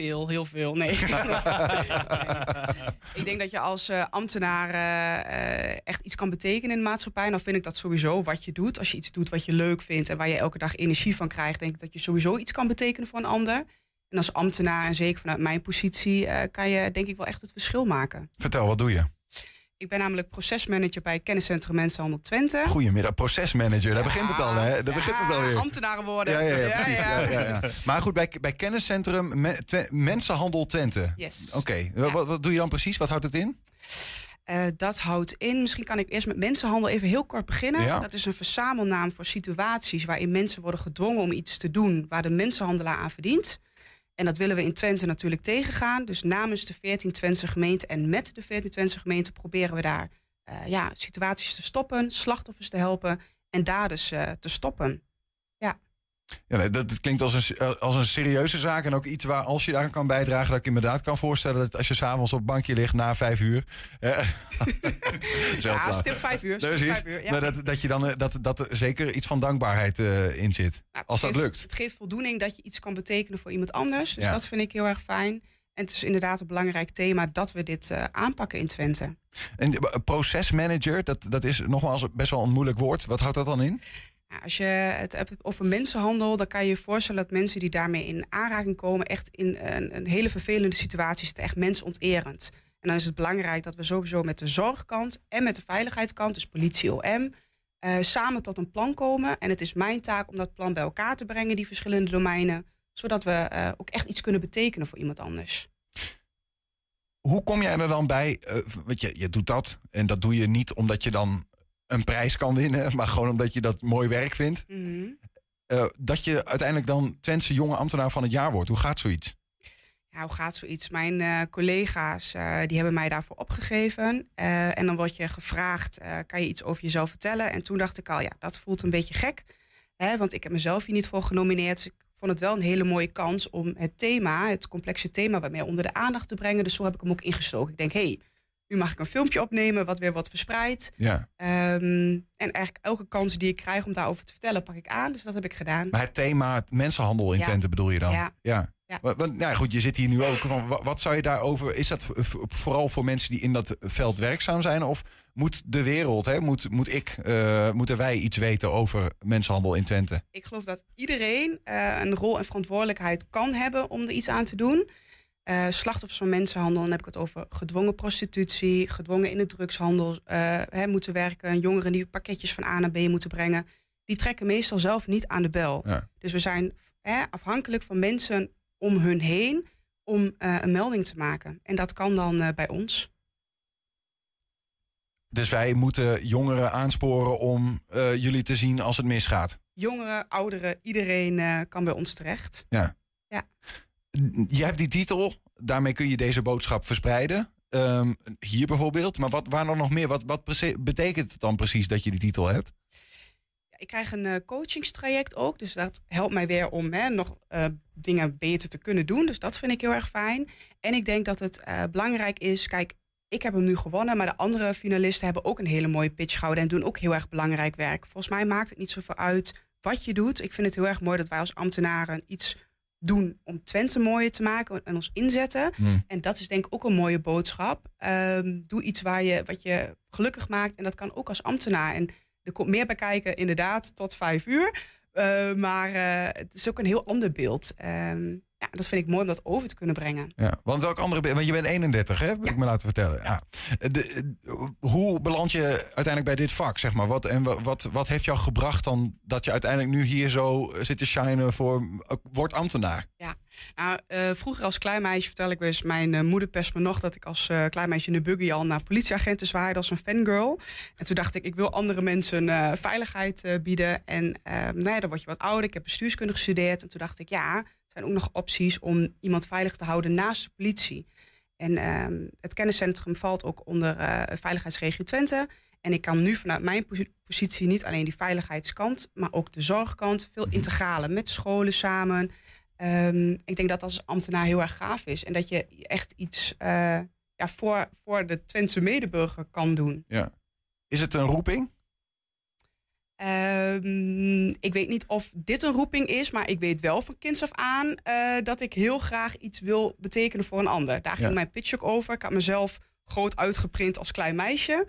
Veel, heel veel. Nee. ik denk dat je als uh, ambtenaar uh, echt iets kan betekenen in de maatschappij. En dan vind ik dat sowieso wat je doet. Als je iets doet wat je leuk vindt en waar je elke dag energie van krijgt, denk ik dat je sowieso iets kan betekenen voor een ander. En als ambtenaar, en zeker vanuit mijn positie, uh, kan je denk ik wel echt het verschil maken. Vertel, wat doe je? Ik ben namelijk procesmanager bij Kenniscentrum Mensenhandel Twente. Goedemiddag, procesmanager. Daar begint het al, hè? Daar begint het alweer. ambtenaren worden. Ja, ja, ja precies. Ja, ja, Maar goed, bij, bij Kenniscentrum Mensenhandel Twente. Yes. Oké, wat, wat, doe je dan precies? Wat houdt het in? Uh, dat houdt in, misschien kan ik eerst met mensenhandel even heel kort beginnen. Dat is een verzamelnaam voor situaties waarin mensen worden gedwongen om iets te doen waar de mensenhandelaar aan verdient. En dat willen we in Twente natuurlijk tegengaan. Dus namens de 14 Twentse gemeenten en met de 14 Twentse gemeenten proberen we daar uh, ja, situaties te stoppen, slachtoffers te helpen en daders uh, te stoppen. Ja, dat, klinkt als een, eh, als een serieuze zaak en ook iets waar als je daar kan bijdragen, dat ik inderdaad kan voorstellen dat als je s'avonds op het bankje ligt na vijf uur. Eh, ja, stipt vijf uur. vijf uur ja. dat, dat je dan eh, dat, dat er zeker iets van dankbaarheid uh, in zit. Nou, als dat lukt. Het geeft voldoening dat je iets kan betekenen voor iemand anders. Dus dat vind ik heel erg fijn. En het is inderdaad een belangrijk thema dat we dit uh, aanpakken in Twente. En procesmanager, dat, dat is nogmaals best wel een moeilijk woord. Wat houdt dat dan in? Als je het hebt over mensenhandel, dan kan je je voorstellen dat mensen die daarmee in aanraking komen, echt in een, een hele vervelende situatie zitten, echt mensonterend. En dan is het belangrijk dat we sowieso met de zorgkant en met de veiligheidskant, dus politie OM, uh, samen tot een plan komen. En het is mijn taak om dat plan bij elkaar te brengen, die verschillende domeinen, zodat we uh, ook echt iets kunnen betekenen voor iemand anders. Hoe kom jij er dan bij? Uh, want je, je doet dat en dat doe je niet omdat je dan een prijs kan winnen, maar gewoon omdat je dat mooi werk vindt. Mhm. Eh, dat je uiteindelijk dan Twentse jonge ambtenaar van het jaar wordt. Hoe gaat zoiets? Ja, hoe gaat zoiets? Mijn uh, collega's uh, die hebben mij daarvoor opgegeven. en dan word je gevraagd, kan je iets over jezelf vertellen? En toen dacht ik al, ja, dat voelt een beetje gek. Hè, want ik heb mezelf hier niet voor genomineerd. Dus ik vond het wel een hele mooie kans om het thema, het complexe thema, waarmee onder de aandacht te brengen. Dus zo heb ik hem ook ingestoken. Ik denk, hé, hey, nu mag ik een filmpje opnemen, wat weer wat verspreidt. Ja. Um, en eigenlijk elke kans die ik krijg om daarover te vertellen, pak ik aan. Dus dat heb ik gedaan. Maar het thema het mensenhandel in ja. Twente bedoel je dan? Ja. ja. ja. Want, nou goed, je zit hier nu ook. Van, wat zou je daarover... Is dat vooral voor mensen die in dat veld werkzaam zijn? Of moet de wereld, hè, moet, moet ik, uh, moeten wij iets weten over mensenhandel in Twente? Ik geloof dat iedereen uh, een rol en verantwoordelijkheid kan hebben om er iets aan te doen. Uh, slachtoffers van mensenhandel, dan heb ik het over gedwongen prostitutie, gedwongen in de drugshandel uh, hè, moeten werken, jongeren die pakketjes van A naar B moeten brengen, die trekken meestal zelf niet aan de bel. Dus we zijn hè, afhankelijk van mensen om hun heen om uh, een melding te maken. En dat kan dan bij ons. Dus wij moeten jongeren aansporen om jullie te zien als het misgaat? Jongeren, ouderen, iedereen kan bij ons terecht. Ja. Je hebt die titel, daarmee kun je deze boodschap verspreiden. Um, hier bijvoorbeeld. Maar wat, waar dan nog meer? Wat, wat betekent het dan precies dat je die titel hebt? Ik krijg een uh, coachingstraject ook. Dus dat helpt mij weer om hè, nog uh, dingen beter te kunnen doen. Dus dat vind ik heel erg fijn. En ik denk dat het uh, belangrijk is. Kijk, ik heb hem nu gewonnen. Maar de andere finalisten hebben ook een hele mooie pitch gehouden. En doen ook heel erg belangrijk werk. Volgens mij maakt het niet zoveel uit wat je doet. Ik vind het heel erg mooi dat wij als ambtenaren iets doen om Twente mooier te maken en ons inzetten. Hmm. En dat is denk ik ook een mooie boodschap. Um, doe iets waar je, wat je gelukkig maakt en dat kan ook als ambtenaar. En er komt meer bij kijken, inderdaad, tot vijf uur. Uh, maar uh, het is ook een heel ander beeld. Um, ja, dat vind ik mooi om dat over te kunnen brengen. Ja, want welk andere... Want je bent 31, hè? Heb ik me laten vertellen. Ja. De, hoe beland je uiteindelijk bij dit vak, zeg maar? Wat, en wat, wat heeft jou gebracht dan dat je uiteindelijk nu hier zo zit te shinen voor... Word ambtenaar? Ja, nou, uh, vroeger als klein meisje vertel ik wel eens... Mijn uh, moeder pest me nog dat ik als uh, klein meisje in de buggy al naar politieagenten zwaaide als een fangirl. En toen dacht ik, ik wil andere mensen veiligheid bieden. En nou ja, dan word je wat ouder. Ik heb bestuurskunde gestudeerd. En toen dacht ik, ja zijn ook nog opties om iemand veilig te houden naast de politie. En uh, het kenniscentrum valt ook onder uh, Veiligheidsregio Twente. En ik kan nu vanuit mijn positie niet alleen die veiligheidskant, maar ook de zorgkant veel mhm. integralen met scholen samen. Um, ik denk dat dat als ambtenaar heel erg gaaf is. En dat je echt iets uh, ja, voor, voor de Twentse medeburger kan doen. Ja. Is het een roeping? Ehm, ik weet niet of dit een roeping is, maar ik weet wel van kinds af aan dat ik heel graag iets wil betekenen voor een ander. Daar ging mijn pitch ook over. Ik had mezelf groot uitgeprint als klein meisje.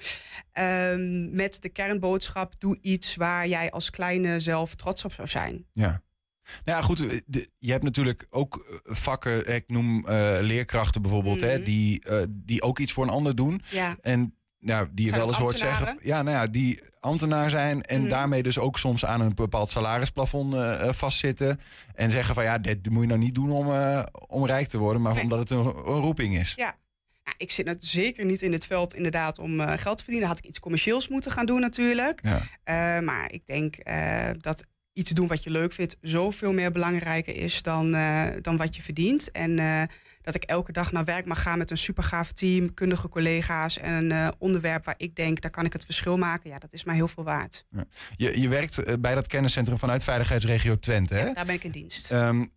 Ehm, met de kernboodschap: doe iets waar jij als kleine zelf trots op zou zijn. Ja. Nou ja, goed. Eh, je hebt natuurlijk ook eh, vakken, ik noem uh, leerkrachten bijvoorbeeld, hè, mhm. die, die ook iets voor een ander doen. Ja. En nou, die je wel eens hoort zeggen. Ja, nou ja, die ambtenaar zijn en mhm. daarmee dus ook soms aan een bepaald salarisplafond vastzitten. En zeggen van ja, dit moet je nou niet doen om, om rijk te worden, maar omdat het een, een roeping is. Ja, ja, ik zit net zeker niet in het veld inderdaad om uh, geld te verdienen. Had ik iets commercieels moeten gaan doen natuurlijk. Ja. Maar ik denk dat iets doen wat je leuk vindt zoveel meer belangrijker is dan, dan wat je verdient. En dat ik elke dag naar werk mag gaan met een supergaaf team, kundige collega's en een onderwerp waar ik denk, daar kan ik het verschil maken. Ja, dat is mij heel veel waard. Ja. Je, je werkt bij dat kenniscentrum vanuit Veiligheidsregio Twente, hè? Ja, daar ben ik in dienst. Um,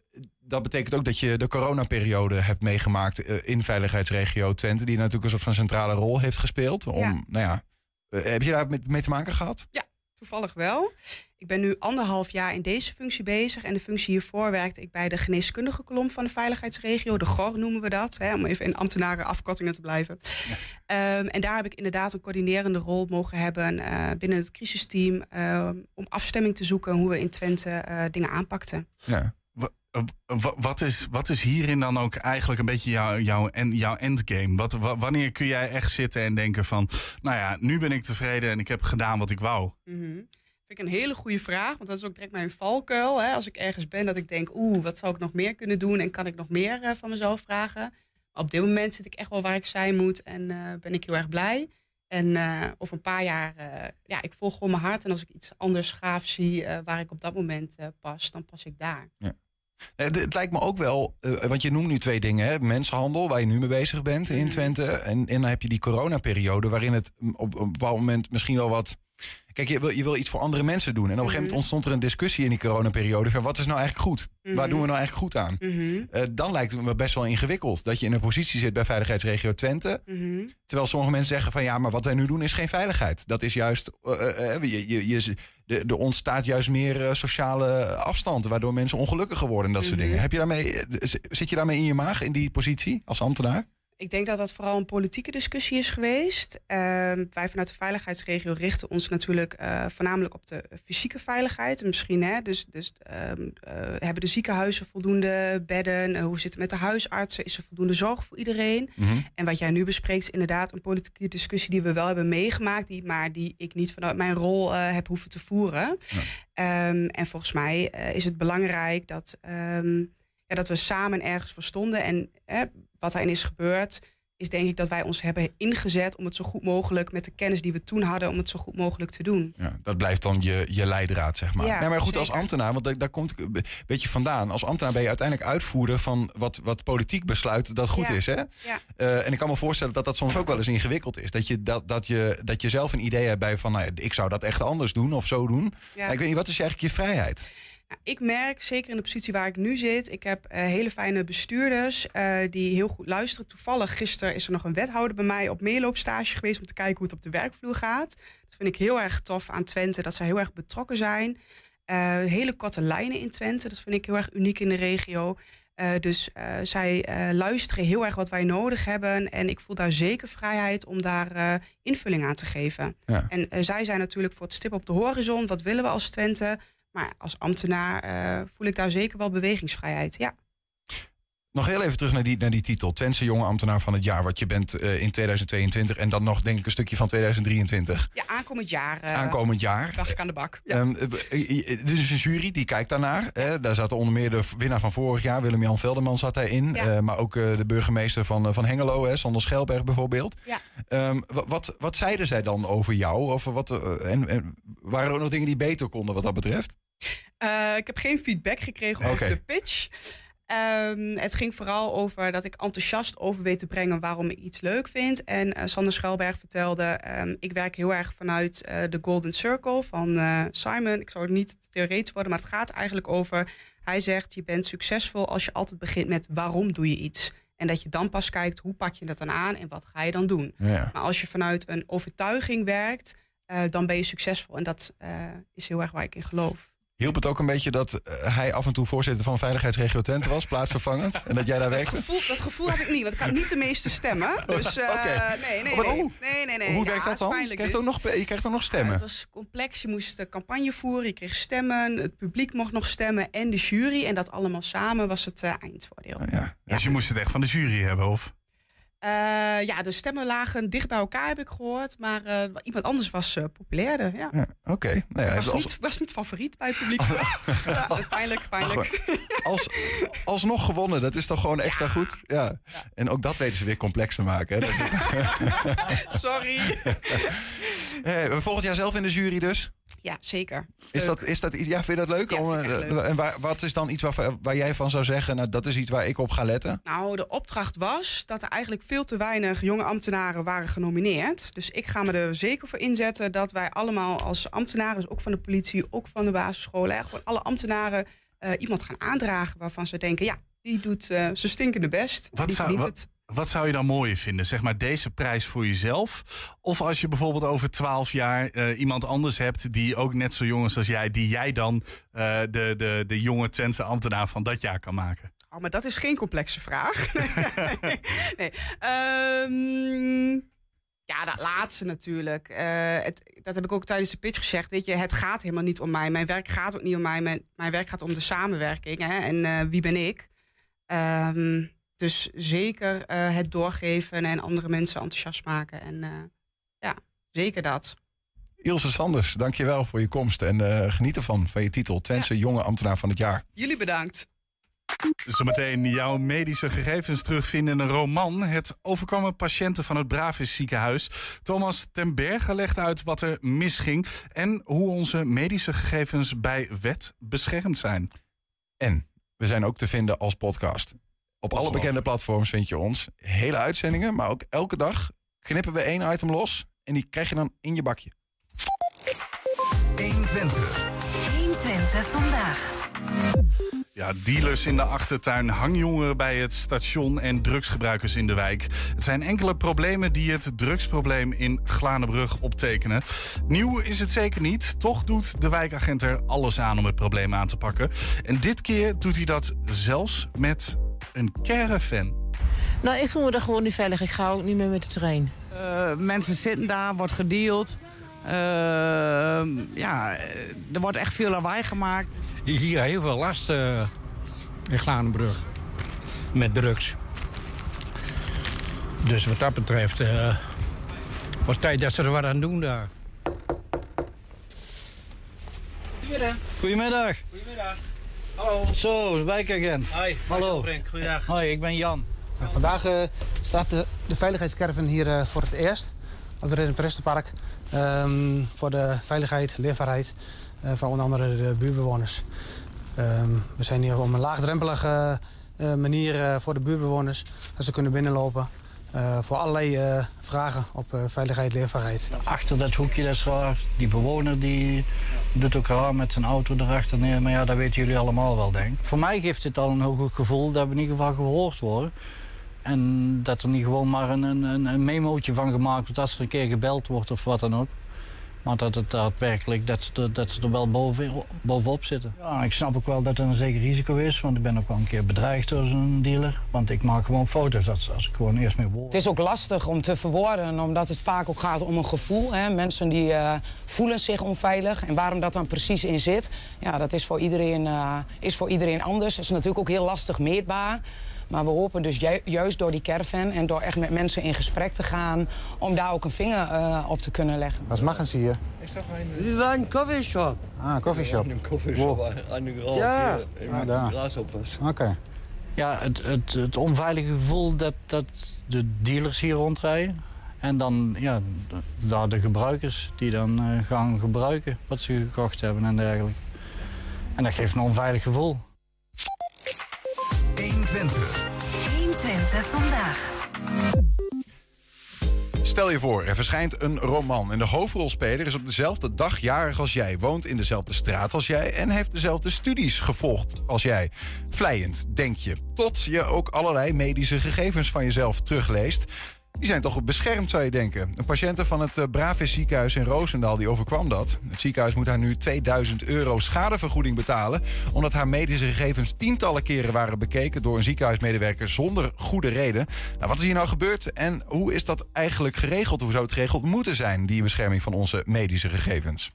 dat betekent ook dat je de coronaperiode hebt meegemaakt eh, in veiligheidsregio Twente, die natuurlijk een soort van centrale rol heeft gespeeld. Om, Nou ja, eh, heb je daar mee te maken gehad? Ja, toevallig wel. Ik ben nu anderhalf jaar in deze functie bezig. En de functie hiervoor werkte ik bij de geneeskundige kolom van de veiligheidsregio. De GOR noemen we dat, hè, om even in ambtenaren afkortingen te blijven. Ehm, en daar heb ik inderdaad een coördinerende rol mogen hebben uh, binnen het crisisteam. Uh, om afstemming te zoeken hoe we in Twente dingen aanpakten. Ja. Wat is, wat is hierin dan ook eigenlijk een beetje jouw, jouw, jouw endgame? Wat, wanneer kun jij echt zitten en denken van... nou ja, nu ben ik tevreden en ik heb gedaan wat ik wou? Mm -hmm. Vind ik een hele goede vraag, want dat is ook direct mijn valkuil. Hè? Als ik ergens ben dat ik denk, oeh, wat zou ik nog meer kunnen doen... en kan ik nog meer uh, van mezelf vragen? Maar op dit moment zit ik echt wel waar ik zijn moet en uh, ben ik heel erg blij. En uh, over een paar jaar, ja, ik volg gewoon mijn hart. En als ik iets anders gaaf zie waar ik op dat moment pas, dan pas ik daar. Ja. Het, lijkt me ook wel, uh, want je noemt nu twee dingen. Hè? Mensenhandel, waar je nu mee bezig bent in mhm. Twente. En, en dan heb je die coronaperiode, waarin het op, op een bepaald moment misschien wel wat Kijk, je wil, je wil iets voor andere mensen doen. En op een gegeven moment mhm. ontstond er een discussie in die coronaperiode. Van wat is nou eigenlijk goed? Waar mhm. doen we nou eigenlijk goed aan? Mhm. Eh, dan lijkt het me best wel ingewikkeld. Dat je in een positie zit bij Veiligheidsregio Twente. Terwijl sommige mensen zeggen van ja, maar wat wij nu doen is geen veiligheid. Dat is juist, uh, je, je, je, er ontstaat juist meer sociale afstand. Waardoor mensen ongelukkiger worden en dat soort dingen. Heb je daarmee, zit je daarmee in je maag in die positie als ambtenaar? Ik denk dat dat vooral een politieke discussie is geweest. Ehm, wij vanuit de veiligheidsregio richten ons natuurlijk uh, voornamelijk op de fysieke veiligheid. Misschien, hè, dus, dus um, uh, hebben de ziekenhuizen voldoende bedden? Uh, hoe zit het met de huisartsen? Is er voldoende zorg voor iedereen? Mhm. En wat jij nu bespreekt is inderdaad een politieke discussie die we wel hebben meegemaakt, die, maar die ik niet vanuit mijn rol heb hoeven te voeren. Ja. Um, en volgens mij is het belangrijk dat ja, dat we samen ergens voor stonden. En hè, wat daarin is gebeurd, is denk ik dat wij ons hebben ingezet om het zo goed mogelijk met de kennis die we toen hadden, om het zo goed mogelijk te doen. Ja, dat blijft dan je, je leidraad, zeg maar. Ja, nee, maar goed, als ambtenaar, want daar, daar komt een beetje vandaan. Als ambtenaar ben je uiteindelijk uitvoerder van wat, wat politiek besluit dat goed is. Hè? Ja. Uh, en ik kan me voorstellen dat dat soms ook wel eens ingewikkeld is. Dat je, dat, dat je, dat je zelf een idee hebt bij van, nou, ik zou dat echt anders doen of zo doen. Ja. ik weet niet, wat is eigenlijk je vrijheid? Ik merk, zeker in de positie waar ik nu zit, ik heb uh, hele fijne bestuurders uh, die heel goed luisteren. Toevallig gisteren is er nog een wethouder bij mij op meeloopstage geweest om te kijken hoe het op de werkvloer gaat. Dat vind ik heel erg tof aan Twente, dat zij heel erg betrokken zijn. Uh, hele korte lijnen in Twente, dat vind ik heel erg uniek in de regio. dus zij luisteren heel erg wat wij nodig hebben. En ik voel daar zeker vrijheid om daar invulling aan te geven. Ja. En zij zijn natuurlijk voor het stip op de horizon. Wat willen we als Twente? Maar als ambtenaar uh, voel ik daar zeker wel bewegingsvrijheid. Ja. Nog heel even terug naar die, naar die titel. Twentse jonge ambtenaar van het jaar, wat je bent uh, in 2022. En dan nog denk ik een stukje van 2023. Ja, aankomend jaar. Uh, aankomend jaar. Dacht ik aan de bak. Ja. Um, dit is een jury die kijkt daarnaar. Hè. Daar zat onder meer de winnaar van vorig jaar, Willem-Jan Velderman, zat daarin. Ja. Uh, maar ook de burgemeester van, van Hengelo, hè, Sander Schelberg bijvoorbeeld. Ja. Um, wat, wat zeiden zij dan over jou? Of wat, en, en waren er ook nog dingen die beter konden wat dat betreft? Uh, ik heb geen feedback gekregen over de pitch. Um, het ging vooral over dat ik enthousiast over weet te brengen waarom ik iets leuk vind. En uh, Sander Schuilberg vertelde, um, ik werk heel erg vanuit uh, de Golden Circle van uh, Simon. Ik zou het niet theoretisch worden, maar het gaat eigenlijk over... Hij zegt, je bent succesvol als je altijd begint met waarom doe je iets. En dat je dan pas kijkt, hoe pak je dat dan aan en wat ga je dan doen. Ja. Maar als je vanuit een overtuiging werkt dan ben je succesvol. En dat is heel erg waar ik in geloof. Hielp het ook een beetje dat eh, hij af en toe voorzitter van Veiligheidsregio Twente was, plaatsvervangend? en dat jij daar werkte? Dat gevoel, dat gevoel had ik niet, want ik had niet de meeste stemmen. Dus uh, nee, nee, nee, nee, nee, nee. Hoe werkt dat dan? Je krijgt, ook nog, je krijgt ook nog stemmen? het was complex. Je moest de campagne voeren, je kreeg stemmen, het publiek mocht nog stemmen en de jury. En dat allemaal samen was het uh, eindvoordeel. Oh, ja. Dus je moest het echt van de jury hebben, of? Uh, ja, de stemmen lagen dicht bij elkaar, heb ik gehoord. Maar uh, iemand anders was uh, populairder. Ja. ja Oké. Okay. Nou ja, was, als... niet, was niet favoriet bij het publiek. ja, pijnlijk, pijnlijk. Als, alsnog gewonnen, dat is toch gewoon extra goed? Ja. En ook dat weten ze weer complex te maken. Hè? Sorry. volgend jaar zelf in de jury dus? Ja, zeker. Is dat, is dat, ja, vind je dat leuk? Om, eh, En waar, wat is dan iets waar, waar jij van zou zeggen, nou, dat is iets waar ik op ga letten? Nou, de opdracht was dat er eigenlijk veel te weinig jonge ambtenaren waren genomineerd. Dus ik ga me er zeker voor inzetten dat wij allemaal als ambtenaren, dus ook van de politie, ook van de basisscholen, gewoon alle ambtenaren uh, iemand gaan aandragen waarvan ze denken, ja, die doet uh, ze stinkende best. Wat zou, wat, het. Wat zou je dan mooier vinden? Zeg maar deze prijs voor jezelf? Of als je bijvoorbeeld over twaalf jaar uh, iemand anders hebt die ook net zo jong is als jij, die jij dan de, de, de jonge Twentse ambtenaar van dat jaar kan maken? Oh, maar dat is geen complexe vraag. nee. Um, ja, dat laatste natuurlijk. Uh, het, dat heb ik ook tijdens de pitch gezegd. Weet je, het gaat helemaal niet om mij. Mijn werk gaat ook niet om mij. Mijn, mijn werk gaat om de samenwerking. Hè? En wie ben ik? Um, dus zeker uh, het doorgeven en andere mensen enthousiast maken. En uh, ja, zeker dat. Ilse Sanders, dankjewel voor je komst. En uh, geniet ervan, van je titel. Twentse ja. Jonge Ambtenaar van het Jaar. Jullie bedankt. Zometeen jouw medische gegevens terugvinden in een roman. Het overkomen patiënten van het Bravis ziekenhuis. Thomas ten Berge legt uit wat er misging. En hoe onze medische gegevens bij wet beschermd zijn. En we zijn ook te vinden als podcast. Op alle bekende platforms vind je ons. Hele uitzendingen, maar ook elke dag knippen we één item los. En die krijg je dan in je bakje. 120. 120 vandaag. Ja, dealers in de achtertuin, hangjongeren bij het station en drugsgebruikers in de wijk. Het zijn enkele problemen die het drugsprobleem in Glanenbrug optekenen. Nieuw is het zeker niet. Toch doet de wijkagent er alles aan om het probleem aan te pakken. En dit keer doet hij dat zelfs met een caravan. Nou, ik voel me daar gewoon niet veilig. Ik ga ook niet meer met de trein. Uh, mensen zitten daar, wordt gedeeld. Uh, ja, er wordt echt veel lawaai gemaakt. Hier heel veel last uh, in Glanenbrug. Met drugs. Dus wat dat betreft, uh, wordt tijd dat ze er wat aan doen daar. Goedemiddag. Goedemiddag. Goedemiddag. Hallo. Zo, wijkagent. Hoi. Hallo. Frank, goeiedag. Hoi, ik ben Jan. Nou, vandaag uh, staat de, de veiligheidscaravan hier uh, voor het eerst op het Prestenpark. Um, voor de veiligheid, leefbaarheid uh, van onder andere de buurtbewoners. Um, we zijn hier op een laagdrempelige manier voor de buurtbewoners. Dat ze kunnen binnenlopen. Uh, voor allerlei uh, vragen op uh, veiligheid, leefbaarheid. Achter dat hoekje, dat is raar. Die bewoner die doet ook raar met zijn auto erachter neer. Maar ja, dat weten jullie allemaal wel, denk ik. Voor mij geeft het al een heel goed gevoel dat we in ieder geval gehoord worden. En dat er niet gewoon maar een, een, een memootje van gemaakt wordt als er een keer gebeld wordt of wat dan ook. Maar dat het daadwerkelijk, dat ze, dat ze er wel boven, bovenop zitten. Ja, ik snap ook wel dat er een zeker risico is. Want ik ben ook wel een keer bedreigd door zo'n dealer. Want ik maak gewoon foto's als, als ik gewoon eerst mee word. Het is ook lastig om te verwoorden, omdat het vaak ook gaat om een gevoel. Hè? Mensen die uh, voelen zich onveilig. En waarom dat dan precies in zit, ja, dat is voor iedereen, uh, is voor iedereen anders. Het is natuurlijk ook heel lastig meetbaar. Maar we hopen dus ju juist door die caravan en door echt met mensen in gesprek te gaan... om daar ook een vinger uh, op te kunnen leggen. Wat maken ze hier? We waren een coffeeshop. Ah, een coffeeshop. Een coffeeshop wow. aan de grond. Ja. Ah, daar. gras op was. Oké. Okay. Ja, het, het, het onveilige gevoel dat, dat de dealers hier rondrijden. En dan ja, daar de gebruikers die dan uh, gaan gebruiken wat ze gekocht hebben en dergelijke. En dat geeft een onveilig gevoel. 120. 120 vandaag. Stel je voor, er verschijnt een roman en de hoofdrolspeler is op dezelfde dag jarig als jij, woont in dezelfde straat als jij en heeft dezelfde studies gevolgd als jij. Vlijend, denk je, tot je ook allerlei medische gegevens van jezelf terugleest. Die zijn toch beschermd, zou je denken. Een patiënte van het uh, Bravis ziekenhuis in Roosendaal die overkwam dat. Het ziekenhuis moet haar nu 2000 euro schadevergoeding betalen... omdat haar medische gegevens tientallen keren waren bekeken... door een ziekenhuismedewerker zonder goede reden. Nou, wat is hier nou gebeurd en hoe is dat eigenlijk geregeld? Hoe zou het geregeld moeten zijn, die bescherming van onze medische gegevens?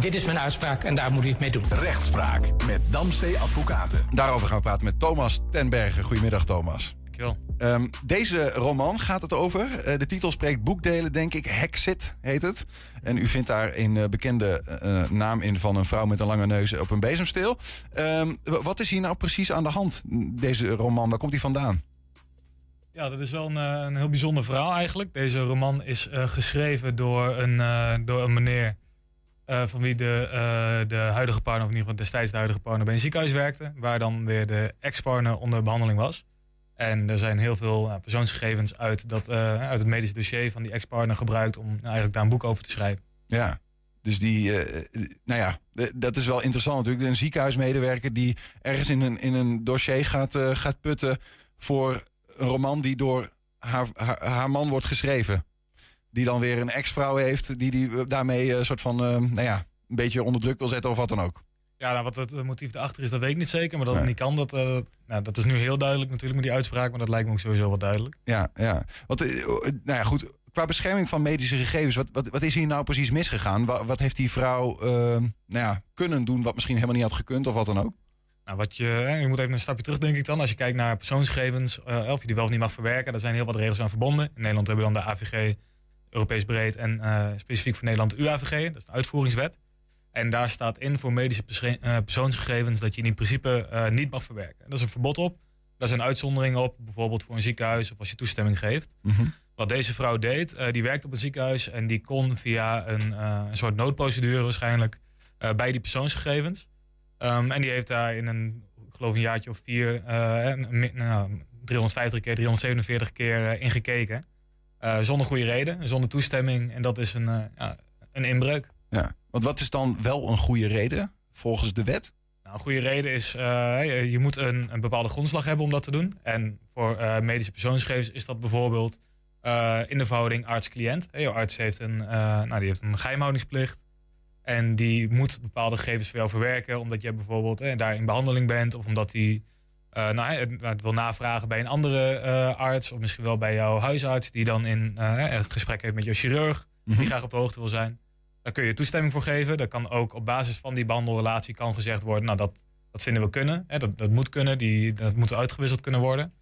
Dit is mijn uitspraak en daar moet u het mee doen. Rechtspraak met Damstee Advocaten. Daarover gaan we praten met Thomas Tenbergen. Goedemiddag, Thomas. Dankjewel. Um, deze roman gaat het over. Uh, de titel spreekt boekdelen, denk ik. Hexit heet het. En u vindt daar een uh, bekende uh, naam in van een vrouw met een lange neus op een bezemsteel. Um, wat is hier nou precies aan de hand, deze roman? Waar komt die vandaan? Ja, dat is wel een, een heel bijzonder verhaal eigenlijk. Deze roman is geschreven door een, door een meneer uh, van wie de, uh, de huidige partner, of in ieder geval destijds de huidige partner, bij een ziekenhuis werkte. Waar dan weer de ex-partner onder behandeling was. En er zijn heel veel uh, persoonsgegevens uit, dat, uit het medische dossier van die ex-partner gebruikt om eigenlijk daar een boek over te schrijven. Ja, dus die, nou ja, dat is wel interessant natuurlijk. Een ziekenhuismedewerker die ergens in een, in een dossier gaat, gaat putten voor een roman die door haar, haar, man wordt geschreven die dan weer een ex-vrouw heeft, die die daarmee een soort van, uh, nou ja, een beetje onder druk wil zetten of wat dan ook. Ja, nou, wat het motief erachter is, dat weet ik niet zeker. Maar dat het niet kan, dat, uh, nou, dat is nu heel duidelijk natuurlijk met die uitspraak. Maar dat lijkt me ook sowieso wat duidelijk. Ja, ja. Want, uh, nou ja, goed. Qua bescherming van medische gegevens, wat, wat, wat is hier nou precies misgegaan? Wat, wat heeft die vrouw nou ja, kunnen doen wat misschien helemaal niet had gekund of wat dan ook? Nou, wat je, je moet even een stapje terug, denk ik dan. Als je kijkt naar persoonsgegevens, of je die wel of niet mag verwerken, daar zijn heel wat regels aan verbonden. In Nederland hebben we dan de AVG, Europees breed en specifiek voor Nederland UAVG, dat is de uitvoeringswet. En daar staat in voor medische uh, persoonsgegevens dat je in principe uh, niet mag verwerken. Dat is een verbod op. Daar zijn uitzonderingen op, bijvoorbeeld voor een ziekenhuis of als je toestemming geeft. Mm -hmm. Wat deze vrouw deed, die werkte op een ziekenhuis en die kon via een, een soort noodprocedure waarschijnlijk bij die persoonsgegevens. Um, en die heeft daar in een, ik geloof een jaartje of vier, nou, 350 keer, 347 keer ingekeken. Zonder goede reden, zonder toestemming. En dat is een, ja, een inbreuk. Ja, want wat is dan wel een goede reden volgens de wet? Nou, een goede reden is, uh, je moet een, een, bepaalde grondslag hebben om dat te doen. En voor medische persoonsgegevens is dat bijvoorbeeld in de verhouding arts-cliënt. Je arts heeft een, nou, die heeft een geheimhoudingsplicht. En die moet bepaalde gegevens voor jou verwerken, omdat jij bijvoorbeeld daar in behandeling bent. Of omdat die nou, het wil navragen bij een andere arts, of misschien wel bij jouw huisarts, die dan in een gesprek heeft met jouw chirurg, mm -hmm. die graag op de hoogte wil zijn. Daar kun je toestemming voor geven. Dat kan ook op basis van die behandelrelatie kan gezegd worden, nou dat, dat vinden we kunnen. Hè, dat, dat moet kunnen, die, dat moet uitgewisseld kunnen worden.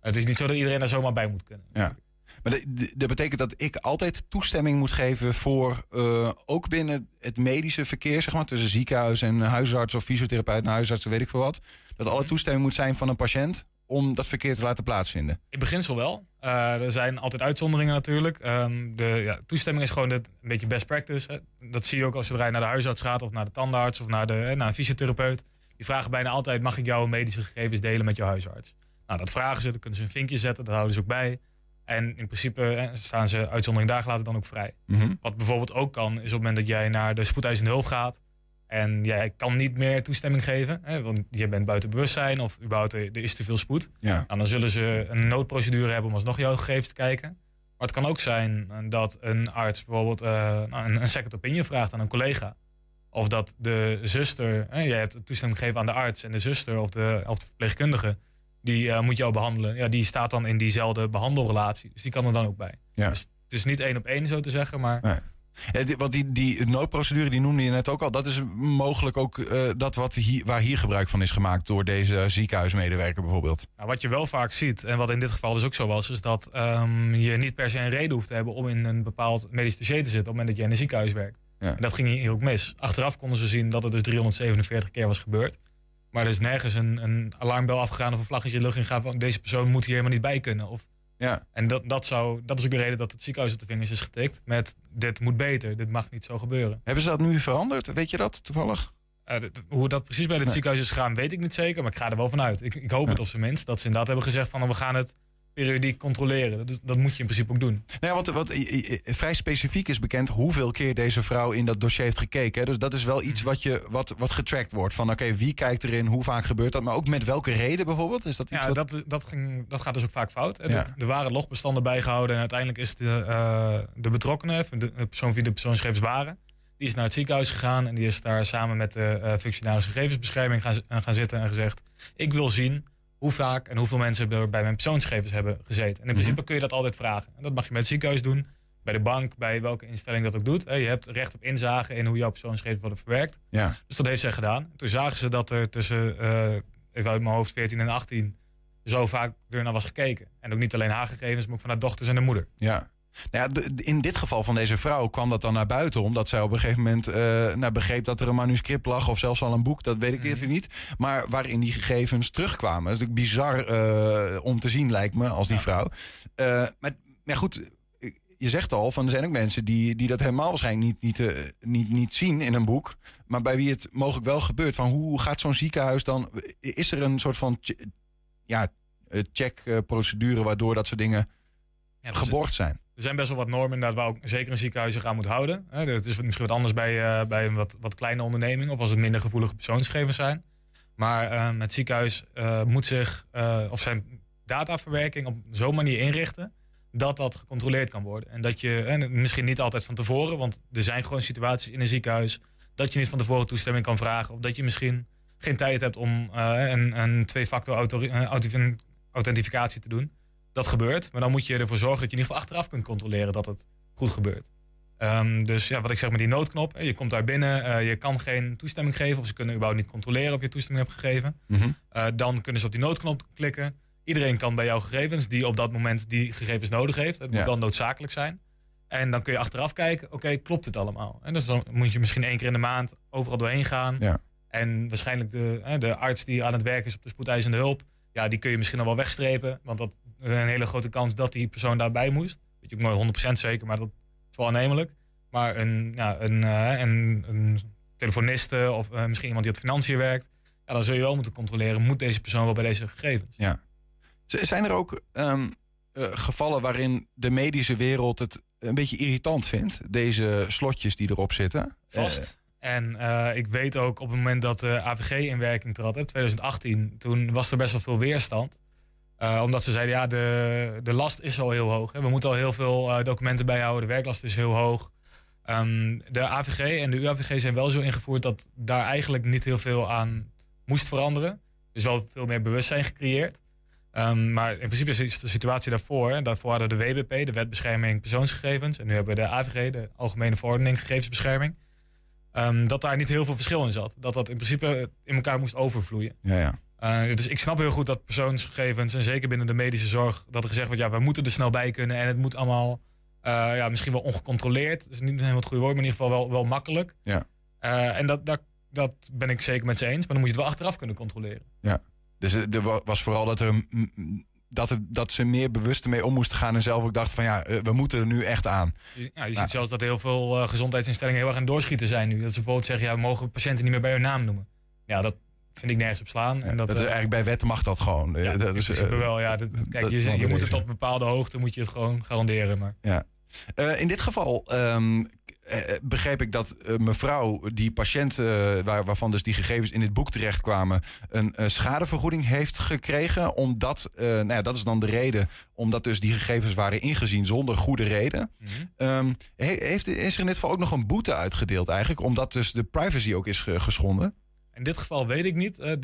Het is niet zo dat iedereen daar zomaar bij moet kunnen. Ja. Maar dat betekent dat ik altijd toestemming moet geven voor, uh, ook binnen het medische verkeer, zeg maar, tussen ziekenhuis en huisarts of fysiotherapeut en huisarts, weet ik veel wat. Dat alle mhm. toestemming moet zijn van een patiënt om dat verkeer te laten plaatsvinden. In beginsel wel. Uh, er zijn altijd uitzonderingen natuurlijk. Um, de ja, toestemming is gewoon een beetje best practice. Hè. Dat zie je ook als je naar de huisarts gaat of naar de tandarts of naar, de, naar een fysiotherapeut. Die vragen bijna altijd, mag ik jouw medische gegevens delen met jouw huisarts? Nou, dat vragen ze, dan kunnen ze een vinkje zetten, dat houden ze ook bij. En in principe staan ze uitzondering dagen later dan ook vrij. Mhm. Wat bijvoorbeeld ook kan, is op het moment dat jij naar de spoedeisende hulp gaat. En jij kan niet meer toestemming geven, hè, want je bent buiten bewustzijn of überhaupt er is te veel spoed. Ja. Nou, dan zullen ze een noodprocedure hebben om alsnog jouw gegevens te kijken. Maar het kan ook zijn dat een arts bijvoorbeeld uh, een, een second opinion vraagt aan een collega. Of dat de zuster, hè, jij hebt toestemming gegeven aan de arts en de zuster of de, of de verpleegkundige die uh, moet jou behandelen. Ja, die staat dan in diezelfde behandelrelatie. Dus die kan er dan ook bij. Ja. Dus het is niet één op één zo te zeggen, maar... Nee. Ja, want die, die noodprocedure, die noemde je net ook al. Dat is mogelijk ook uh, dat wat hier, waar hier gebruik van is gemaakt door deze ziekenhuismedewerker bijvoorbeeld. Nou, wat je wel vaak ziet, en wat in dit geval dus ook zo was, is dat um, je niet per se een reden hoeft te hebben om in een bepaald medisch dossier te zitten op het moment dat je in een ziekenhuis werkt. Ja. En dat ging hier ook mis. Achteraf konden ze zien dat het dus 347 keer was gebeurd. Maar er is nergens een, een alarmbel afgegaan of een vlaggetje in lucht ingaan van deze persoon moet hier helemaal niet bij kunnen. Of, ja. En dat, dat, zou, dat is ook de reden dat het ziekenhuis op de vingers is getikt met dit moet beter, dit mag niet zo gebeuren. Hebben ze dat nu veranderd? Weet je dat toevallig? Uh, hoe dat precies bij het ziekenhuis is gegaan, weet ik niet zeker. Maar ik ga er wel vanuit. Ik, ik hoop het op zijn minst. Dat ze inderdaad hebben gezegd van we gaan het periodiek controleren. Dat, dat moet je in principe ook doen. Nou ja, wat, wat vrij specifiek is bekend hoeveel keer deze vrouw in dat dossier heeft gekeken. Dus dat is wel iets mhm. wat, je, wat, wat getrackt wordt. Van oké, wie kijkt erin, hoe vaak gebeurt dat? Maar ook met welke reden bijvoorbeeld? Is dat iets ja, wat... dat, dat, ging, dat gaat dus ook vaak fout. Ja. er waren logbestanden bijgehouden en uiteindelijk is de, uh, de betrokkenen, de persoon wie de persoonsgegevens waren, die is naar het ziekenhuis gegaan en die is daar samen met de uh, functionaris gegevensbescherming gaan, gaan zitten en gezegd: Ik wil zien hoe vaak en hoeveel mensen er bij mijn persoonsgegevens hebben gezeten. En in principe mhm. kun je dat altijd vragen. En dat mag je met het ziekenhuis doen, bij de bank, bij welke instelling dat ook doet. Je hebt recht op inzage in hoe jouw persoonsgegevens worden verwerkt. Ja. Dus dat heeft zij gedaan. Toen zagen ze dat er tussen, uh, even uit mijn hoofd, 14 en 18 zo vaak er naar was gekeken. En ook niet alleen haar gegevens, maar ook van haar dochters en de moeder. Ja. Nou ja, in dit geval van deze vrouw kwam dat dan naar buiten, omdat zij op een gegeven moment uh, nou, begreep dat er een manuscript lag of zelfs al een boek, dat weet ik mhm. even niet. Maar waarin die gegevens terugkwamen. Dat is natuurlijk bizar uh, om te zien, lijkt me, als die vrouw. Uh, maar, maar goed, je zegt al, van er zijn ook mensen die, die dat helemaal waarschijnlijk niet, niet, niet, niet zien in een boek. Maar bij wie het mogelijk wel gebeurt. Van hoe gaat zo'n ziekenhuis dan? Is er een soort van ja, checkprocedure waardoor dat soort dingen ja, geborgd zijn? Er zijn best wel wat normen inderdaad waar ook zeker een ziekenhuis zich aan moet houden. Het is misschien wat anders bij, uh, bij een wat, wat kleine onderneming of als het minder gevoelige persoonsgegevens zijn. Maar uh, het ziekenhuis uh, moet zich of zijn dataverwerking op zo'n manier inrichten dat dat gecontroleerd kan worden. En dat je, en misschien niet altijd van tevoren, want er zijn gewoon situaties in een ziekenhuis dat je niet van tevoren toestemming kan vragen. Of dat je misschien geen tijd hebt om een, een twee-factor authentificatie te doen dat gebeurt. Maar dan moet je ervoor zorgen dat je in ieder geval achteraf kunt controleren dat het goed gebeurt. Um, dus ja, wat ik zeg met die noodknop. Je komt daar binnen, uh, je kan geen toestemming geven. Of ze kunnen überhaupt niet controleren of je toestemming hebt gegeven. Mm -hmm. uh, dan kunnen ze op die noodknop klikken. Iedereen kan bij jouw gegevens, die op dat moment die gegevens nodig heeft. Het moet wel noodzakelijk zijn. En dan kun je achteraf kijken, oké, klopt het allemaal? En dus dan moet je misschien één keer in de maand overal doorheen gaan. Ja. En waarschijnlijk de, de arts die aan het werk is op de spoedeisende hulp... ja, die kun je misschien al wel wegstrepen. Want dat een hele grote kans dat die persoon daarbij moest. Weet je ook nooit 100% zeker, maar dat is wel aannemelijk. Maar een, ja, een, uh, een, een telefoniste of uh, misschien iemand die op financiën werkt, ja, dan zul je wel moeten controleren, moet deze persoon wel bij deze gegevens? Ja. Zijn er ook um, uh, gevallen waarin de medische wereld het een beetje irritant vindt, deze slotjes die erop zitten? Vast. En ik weet ook op het moment dat de AVG in werking trad, in 2018, toen was er best wel veel weerstand. Uh, omdat ze zeiden, ja, de, de last is al heel hoog. Hè. We moeten al heel veel uh, documenten bijhouden. De werklast is heel hoog. Um, de AVG en de UAVG zijn wel zo ingevoerd dat daar eigenlijk niet heel veel aan moest veranderen. Er is wel veel meer bewustzijn gecreëerd. Um, maar in principe is de situatie daarvoor. Daarvoor hadden de WBP, de Wetbescherming Persoonsgegevens. En nu hebben we de AVG, de Algemene Verordening Gegevensbescherming. Um, dat daar niet heel veel verschil in zat. Dat dat in principe in elkaar moest overvloeien. Ja, ja. Uh, dus ik snap heel goed dat persoonsgegevens, en zeker binnen de medische zorg, dat er gezegd wordt, ja, we moeten er snel bij kunnen en het moet allemaal uh, ja, misschien wel ongecontroleerd. Dat is niet helemaal het goede woord, maar in ieder geval wel, wel makkelijk. Ja. Uh, en dat, dat, dat ben ik zeker met ze eens, maar dan moet je het wel achteraf kunnen controleren. Ja, dus er was vooral dat er dat, het, dat ze meer bewust ermee om moesten gaan en zelf ook dachten van ja, we moeten er nu echt aan. Ja, je ziet zelfs dat heel veel gezondheidsinstellingen heel erg aan doorschieten zijn nu. Dat ze bijvoorbeeld zeggen, ja, we mogen patiënten niet meer bij hun naam noemen. Ja, dat, vind ik nergens op slaan. en dat, dat is eh, eigenlijk bij wet mag dat gewoon. Ja, dat is, uh, wel. Ja, dat, kijk, je, je moet het tot een bepaalde hoogte moet je het gewoon garanderen. Maar. Ja. In dit geval um, begreep ik dat mevrouw, die patiënt waar, waarvan dus die gegevens in dit boek terectkwamen, een schadevergoeding heeft gekregen. Omdat, nou ja, dat is dan de reden, omdat dus die gegevens waren ingezien zonder goede reden. Mm -hmm. um, heeft, is er in dit geval ook nog een boete uitgedeeld eigenlijk, omdat dus de privacy ook is geschonden? In dit geval weet ik niet. De,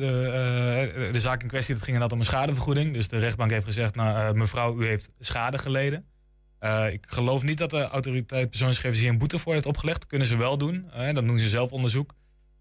de zaak in kwestie dat ging inderdaad om een schadevergoeding. Dus de rechtbank heeft gezegd, nou, mevrouw, u heeft schade geleden. Uh, ik geloof niet dat de autoriteit persoonsgegevens hier een boete voor heeft opgelegd. Dat kunnen ze wel doen. dan doen ze zelf onderzoek.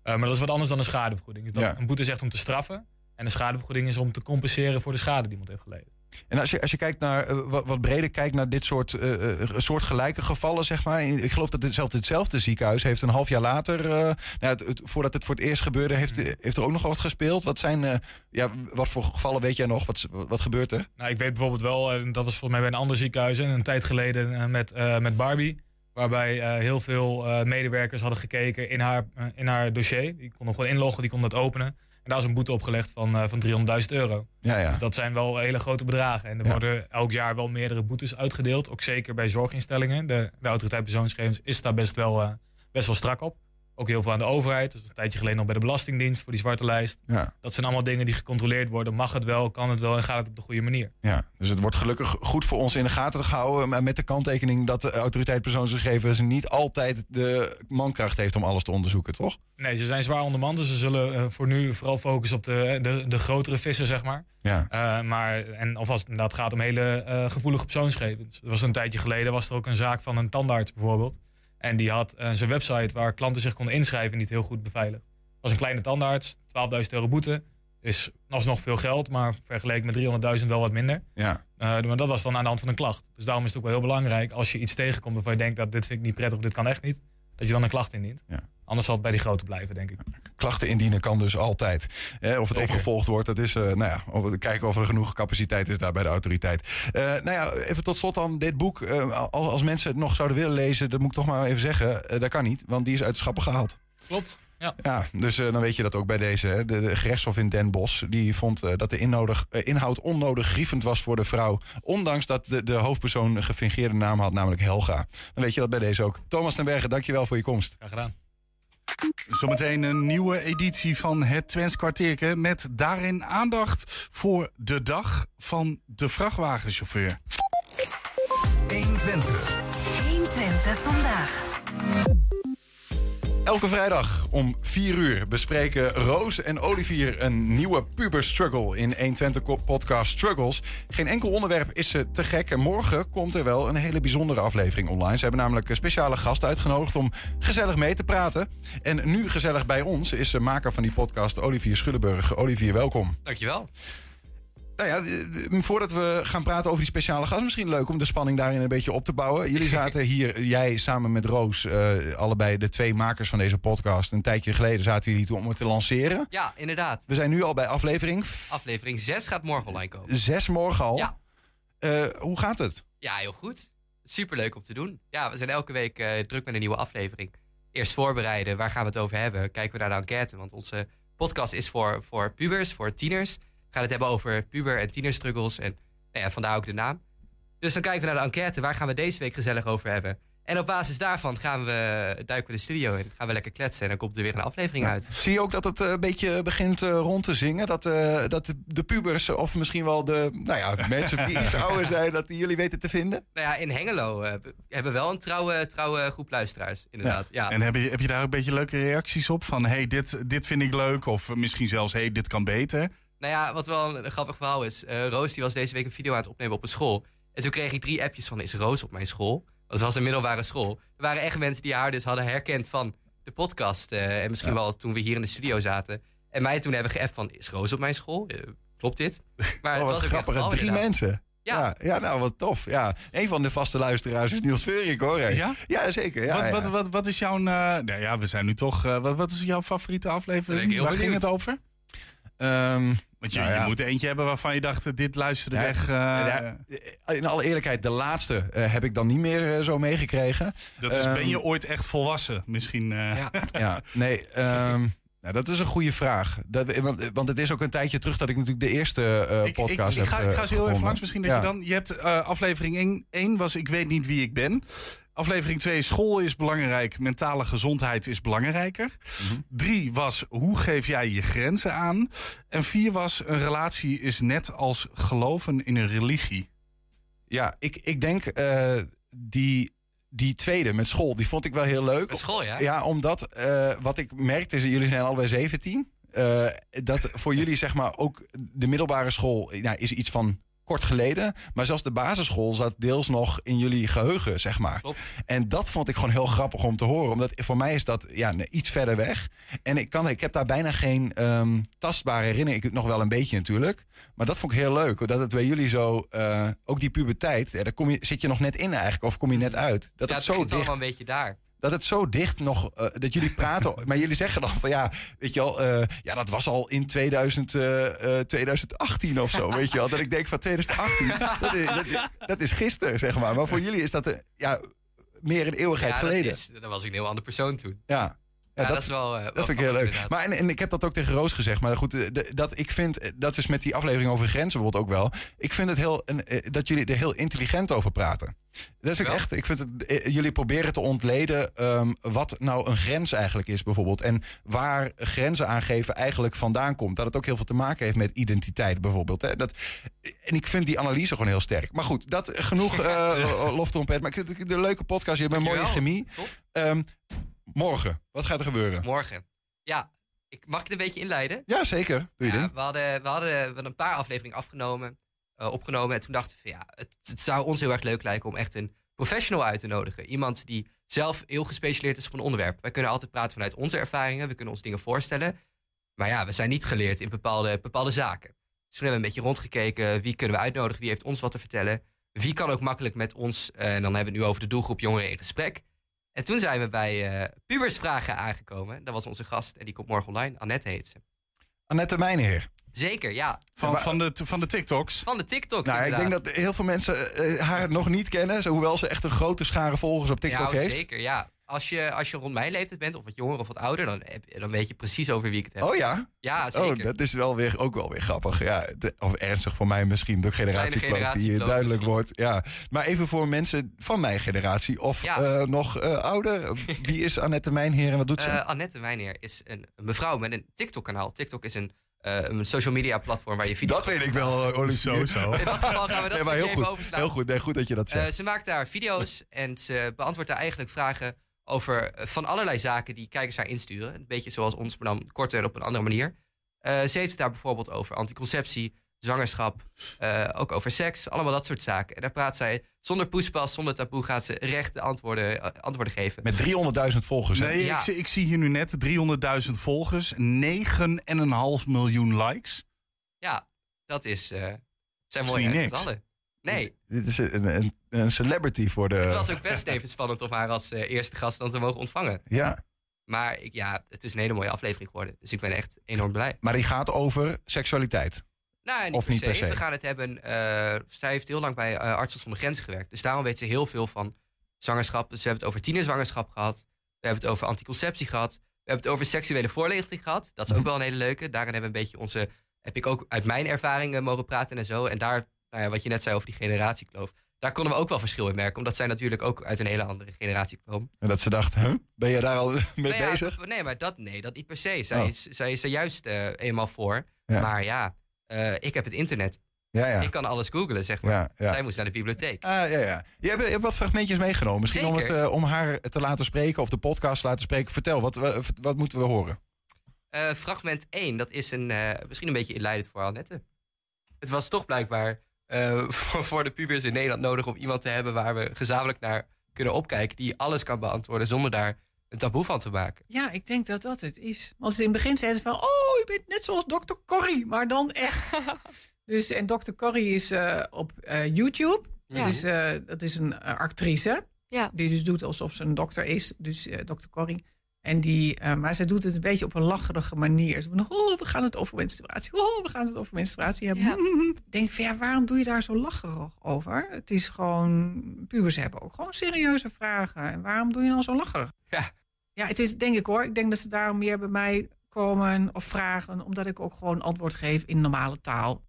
maar dat is wat anders dan een schadevergoeding. Dus ja. Een boete is echt om te straffen. En een schadevergoeding is om te compenseren voor de schade die iemand heeft geleden. En als je, als je kijkt naar uh, wat, wat, breder kijkt naar dit soort uh, soortgelijke gevallen, zeg maar. Ik geloof dat hetzelfde, hetzelfde ziekenhuis heeft een half jaar later, nou, het, het, voordat het voor het eerst gebeurde, heeft, mm. heeft er ook nog wat gespeeld. Wat zijn, ja, wat voor gevallen weet jij nog? Wat, wat gebeurt er? Nou, ik weet bijvoorbeeld wel, dat was volgens mij bij een ander ziekenhuis, een tijd geleden met, met Barbie. Waarbij heel veel medewerkers hadden gekeken in haar, in haar dossier. Die konden gewoon inloggen, die konden het openen. En daar is een boete opgelegd van, uh, van 300.000 euro. Ja, ja. Dus dat zijn wel hele grote bedragen. En er worden elk jaar wel meerdere boetes uitgedeeld. Ook zeker bij zorginstellingen. De, de autoriteit persoonsgegevens is daar best wel, uh, best wel strak op. Ook heel veel aan de overheid. Dus een tijdje geleden nog bij de Belastingdienst voor die zwarte lijst. Ja. Dat zijn allemaal dingen die gecontroleerd worden. Mag het wel, kan het wel en gaat het op de goede manier. Ja, dus het wordt gelukkig goed voor ons in de gaten gehouden. Maar met de kanttekening dat de autoriteit persoonsgegevens niet altijd de mankracht heeft om alles te onderzoeken, toch? Nee, ze zijn zwaar ondermand. Dus ze zullen uh, voor nu vooral focussen op de, de, de grotere vissen, zeg maar. Ja. Uh, maar en of als het inderdaad gaat om hele uh, gevoelige persoonsgegevens. Er was een tijdje geleden was er ook een zaak van een tandarts bijvoorbeeld. En die had uh, zijn website waar klanten zich konden inschrijven niet heel goed beveiligd. was een kleine tandarts, 12.000 euro boete. Is alsnog veel geld, maar vergeleken met 300.000 wel wat minder. Ja. Uh, maar dat was dan aan de hand van een klacht. Dus daarom is het ook wel heel belangrijk als je iets tegenkomt waarvan je denkt dat dit vind ik niet prettig of dit kan echt niet. Dat je dan een klacht indient. Ja. Anders zal het bij die grote blijven, denk ik. Klachten indienen kan dus altijd. Eh, of het Zeker. opgevolgd wordt, dat is, uh, nou ja, of, kijken of er genoeg capaciteit is daar bij de autoriteit. Uh, nou ja, even tot slot dan dit boek. Uh, als mensen het nog zouden willen lezen, dat moet ik toch maar even zeggen. dat kan niet, want die is uit de schappen gehaald. Klopt. Ja. ja, dus dan weet je dat ook bij deze. Hè. De, de gerechtshof in Den Bosch die vond dat de innodig, inhoud onnodig grievend was voor de vrouw. Ondanks dat de, de hoofdpersoon een gefingeerde naam had, namelijk Helga. Dan weet je dat bij deze ook. Thomas ten Berge, dankjewel voor je komst. Graag gedaan. Zometeen een nieuwe editie van het Twents kwartiertje met daarin aandacht voor de dag van de vrachtwagenchauffeur. 120. 120 vandaag. Elke vrijdag om 4 uur bespreken Roos en Olivier een nieuwe puber struggle in 120 podcast Struggles. Geen enkel onderwerp is ze te gek en morgen komt er wel een hele bijzondere aflevering online. Ze hebben namelijk een speciale gast uitgenodigd om gezellig mee te praten. En nu gezellig bij ons is de maker van die podcast Olivier Schullenburg. Olivier, welkom. Dankjewel. Nou ja, voordat we gaan praten over die speciale gast, misschien leuk om de spanning daarin een beetje op te bouwen. Jullie zaten hier, jij samen met Roos, uh, allebei de twee makers van deze podcast. Een tijdje geleden zaten jullie hier om het te lanceren. Ja, inderdaad. We zijn nu al bij aflevering. Aflevering 6 gaat morgen online komen. Zes morgen al? Ja. Uh, hoe gaat het? Ja, heel goed. Superleuk om te doen. Ja, we zijn elke week uh, druk met een nieuwe aflevering. Eerst voorbereiden, waar gaan we het over hebben? Kijken we naar de enquête, want onze podcast is voor, voor pubers, voor tieners gaan het hebben over puber- en tienerstruggles. En nou ja, vandaar ook de naam. Dus dan kijken we naar de enquête. Waar gaan we deze week gezellig over hebben? En op basis daarvan gaan we, duiken we de studio in. Gaan we lekker kletsen en dan komt er weer een aflevering uit. Zie je ook dat het een beetje begint rond te zingen? Dat, uh, dat de pubers of misschien wel de nou ja, mensen die iets ouder zijn... dat die jullie weten te vinden? Nou ja, in Hengelo uh, hebben we wel een trouwe, trouwe groep luisteraars, inderdaad. Ja. ja. En heb je, heb je daar een beetje leuke reacties op? Van, hey, dit, dit vind ik leuk. Of misschien zelfs, hey, dit kan beter. Nou ja, wat wel een, grappig verhaal is. Uh, Roos die was deze week een video aan het opnemen op een school. En toen kreeg ik drie appjes van, is Roos op mijn school? Dat was een middelbare school. Er waren echt mensen die haar dus hadden herkend van de podcast. Uh, en misschien ja. wel toen we hier in de studio zaten. En mij toen hebben geappt van, is Roos op mijn school? Uh, klopt dit? Maar oh, het was grappig, drie inderdaad. mensen. Ja. ja. Ja, nou wat tof. Ja. Een van de vaste luisteraars is Niels Veurik hoor. Ja? Ja, zeker. Ja, wat, ja. Wat, wat, wat is jouw... nou ja, we zijn nu toch... wat, wat is jouw favoriete aflevering? Waar ging het over? Um, Want je, nou ja. je, moet eentje hebben waarvan je dacht, dit luisterde ja, weg. Uh... Ja, in alle eerlijkheid, de laatste uh, heb ik dan niet meer uh, zo meegekregen. Dat is, um, ben je ooit echt volwassen? Misschien. Ja. ja, nee. Um, nou, dat is een goede vraag. Dat, want, want, het is ook een tijdje terug dat ik natuurlijk de eerste uh, podcast ik, ik, ik, heb ga, ik ga ze heel even langs. Misschien dat je dan... Je hebt uh, aflevering 1 was Ik weet niet wie ik ben. Aflevering 2, school is belangrijk, mentale gezondheid is belangrijker. 3 mm-hmm. was, hoe geef jij je grenzen aan? En 4 was, een relatie is net als geloven in een religie. Ja, ik, ik denk uh, die, die tweede met school, die vond ik wel heel leuk. Met school, ja? Ja, omdat uh, wat ik merkte, is, jullie zijn allebei 17. Uh, dat voor jullie zeg maar ook de middelbare school nou, is iets van kort geleden. Maar zelfs de basisschool zat deels nog in jullie geheugen, zeg maar. Klopt. En dat vond ik gewoon heel grappig om te horen. Omdat voor mij is dat ja, iets verder weg. En ik, kan, ik heb daar bijna geen um, tastbare herinnering. Ik nog wel een beetje natuurlijk. Maar dat vond ik heel leuk. Dat het bij jullie zo, uh, ook die puberteit, ja, daar kom je, zit je nog net in eigenlijk. Of kom je net uit. Dat ja, het, het zo dicht. allemaal een beetje daar dat het zo dicht nog, uh, dat jullie praten, maar jullie zeggen dan van ja, weet je wel, uh, ja, dat was al in 2000, uh, 2018 of zo, weet je wel. Dat ik denk van 2018, dat is, dat, is, dat is gisteren, zeg maar. Maar voor jullie is dat ja, meer een eeuwigheid ja, geleden. Is, dan was ik een heel andere persoon toen. Ja. Ja, dat, is wel. dat vind ik heel leuk. Maar en, en, ik heb dat ook tegen Roos gezegd. Maar goed, dat ik vind, dat is met die aflevering over grenzen bijvoorbeeld ook wel. Ik vind het heel, dat jullie er heel intelligent over praten. Dat is ook echt, ik vind het, eh, jullie proberen te ontleden um, wat nou een grens eigenlijk is bijvoorbeeld. En waar grenzen aangeven eigenlijk vandaan komt. Dat het ook heel veel te maken heeft met identiteit bijvoorbeeld. Hè. Dat, en ik vind die analyse gewoon heel sterk. Maar goed, dat genoeg uh, loftrompet. Maar ik vind de leuke podcast, je hebt een mooie chemie. Um, morgen, wat gaat er gebeuren? Morgen, ja, ik, mag ik het een beetje inleiden? Ja, zeker. Doe je ja, we, hadden, we, hadden, we hadden een paar afleveringen afgenomen. Eh, opgenomen. En toen dachten we, ja, het, het, zou ons heel erg leuk lijken om echt een professional uit te nodigen. Iemand die zelf heel gespecialiseerd is op een onderwerp. Wij kunnen altijd praten vanuit onze ervaringen. We kunnen ons dingen voorstellen. Maar ja, we zijn niet geleerd in bepaalde, bepaalde zaken. Dus toen hebben we een beetje rondgekeken. Wie kunnen we uitnodigen? Wie heeft ons wat te vertellen? Wie kan ook makkelijk met ons, uh, en dan hebben we het nu over de doelgroep jongeren in gesprek. En toen zijn we bij uh, Pubersvragen aangekomen. Dat was onze gast en die komt morgen online. Annette heet ze. Annette Mijnheer. Zeker, ja. Van, van, de, van de TikToks? Van de TikToks, Nou, ik denk dat heel veel mensen uh, haar nog niet kennen. Hoewel ze echt een grote schare volgers op TikTok ja, heeft. Zeker, ja. Als je, als je rond mijn leeftijd bent, of wat jonger of wat ouder, dan, dan weet je precies over wie ik het heb. Oh ja? Ja, zeker. Oh, dat is wel weer, ook wel weer grappig. Ja, of ernstig voor mij misschien, de generatiekloof die hier duidelijk wordt. Ja. Maar even voor mensen van mijn generatie of uh, nog uh, ouder. Wie is Annette Mijnheer en wat doet ze? Uh, Annette Mijnheer is een, een mevrouw met een TikTok-kanaal. TikTok is een uh, een social media platform waar je video's... Dat weet ik wel, Olivier. Zo, zo. In dat geval gaan we dat nee, heel even goed, overslaan. Heel goed, nee, goed dat je dat zegt. Uh, ze maakt daar video's en ze beantwoordt daar eigenlijk vragen over van allerlei zaken die kijkers haar insturen. Een beetje zoals ons, maar dan korter en op een andere manier. Uh, ze heeft het daar bijvoorbeeld over anticonceptie, zwangerschap, uh, ook over seks, allemaal dat soort zaken. En daar praat zij zonder poespas, zonder taboe, gaat ze rechte antwoorden, uh, antwoorden geven. Met 300.000 volgers. Hè? Nee, ja. ik, ik, zie hier nu net 300.000 volgers, 9,5 miljoen likes. Ja, dat is, uh, zijn mooie getallen. Nee. Dit is een, een, een, celebrity voor de... Het was ook best even spannend om haar als eerste gast dan te mogen ontvangen. Ja. Maar ik, ja, het is een hele mooie aflevering geworden. Dus ik ben echt enorm blij. Maar die gaat over seksualiteit. Nou, niet, of per, niet per se. We gaan het hebben. Uh, zij heeft heel lang bij uh, Artsen zonder Grenzen gewerkt. Dus daarom weet ze heel veel van zwangerschap. Dus we hebben het over tienerzwangerschap gehad. We hebben het over anticonceptie gehad. We hebben het over seksuele voorlichting gehad. Dat is ook mhm. wel een hele leuke. Daarin hebben we een beetje onze. Heb ik ook uit mijn ervaringen mogen praten en zo. En daar, nou ja, wat je net zei over die generatiekloof. Daar konden we ook wel verschil in merken. Omdat zij natuurlijk ook uit een hele andere generatie kwam. En dat ze dacht, huh? ben je daar al mee nou bezig? nee, maar dat, nee, dat niet per se. Zij, oh. is, zij is er juist uh, eenmaal voor. Ja. Maar ja, uh, ik heb het internet. Ja, ja. Ik kan alles googlen, zeg maar. Ja, Zij moest naar de bibliotheek. Ah, ja, ja. Je hebt, je hebt wat fragmentjes meegenomen. Misschien om, het, uh, om haar te laten spreken of de podcast te laten spreken. Vertel, wat, wat, wat moeten we horen? Uh, fragment 1, dat is een, misschien een beetje inleidend voor Annette. Het was toch blijkbaar voor, voor de pubers in Nederland nodig om iemand te hebben waar we gezamenlijk naar kunnen opkijken. Die alles kan beantwoorden zonder daar een taboe van te maken. Ja, ik denk dat dat het is. Want in het begin zeiden ze van... oh, je bent net zoals Dr. Corrie, maar dan echt. dus, en Dr. Corrie is uh, op uh, YouTube. Ja. Dat, is, uh, dat is een actrice. Ja. Die dus doet alsof ze een dokter is. Dus Dr. Corrie. En die, maar zij doet het een beetje op een lacherige manier. Ze van, oh, we gaan het over menstruatie. Oh, we gaan het over menstruatie hebben. Ja. Ik denk van, ja, waarom doe je daar zo lacherig over? Het is gewoon, pubers hebben ook gewoon serieuze vragen. En waarom doe je dan zo lacherig? Ja. Ja, het is denk ik hoor. Ik denk dat ze daarom meer bij mij komen of vragen, omdat ik ook gewoon antwoord geef in normale taal.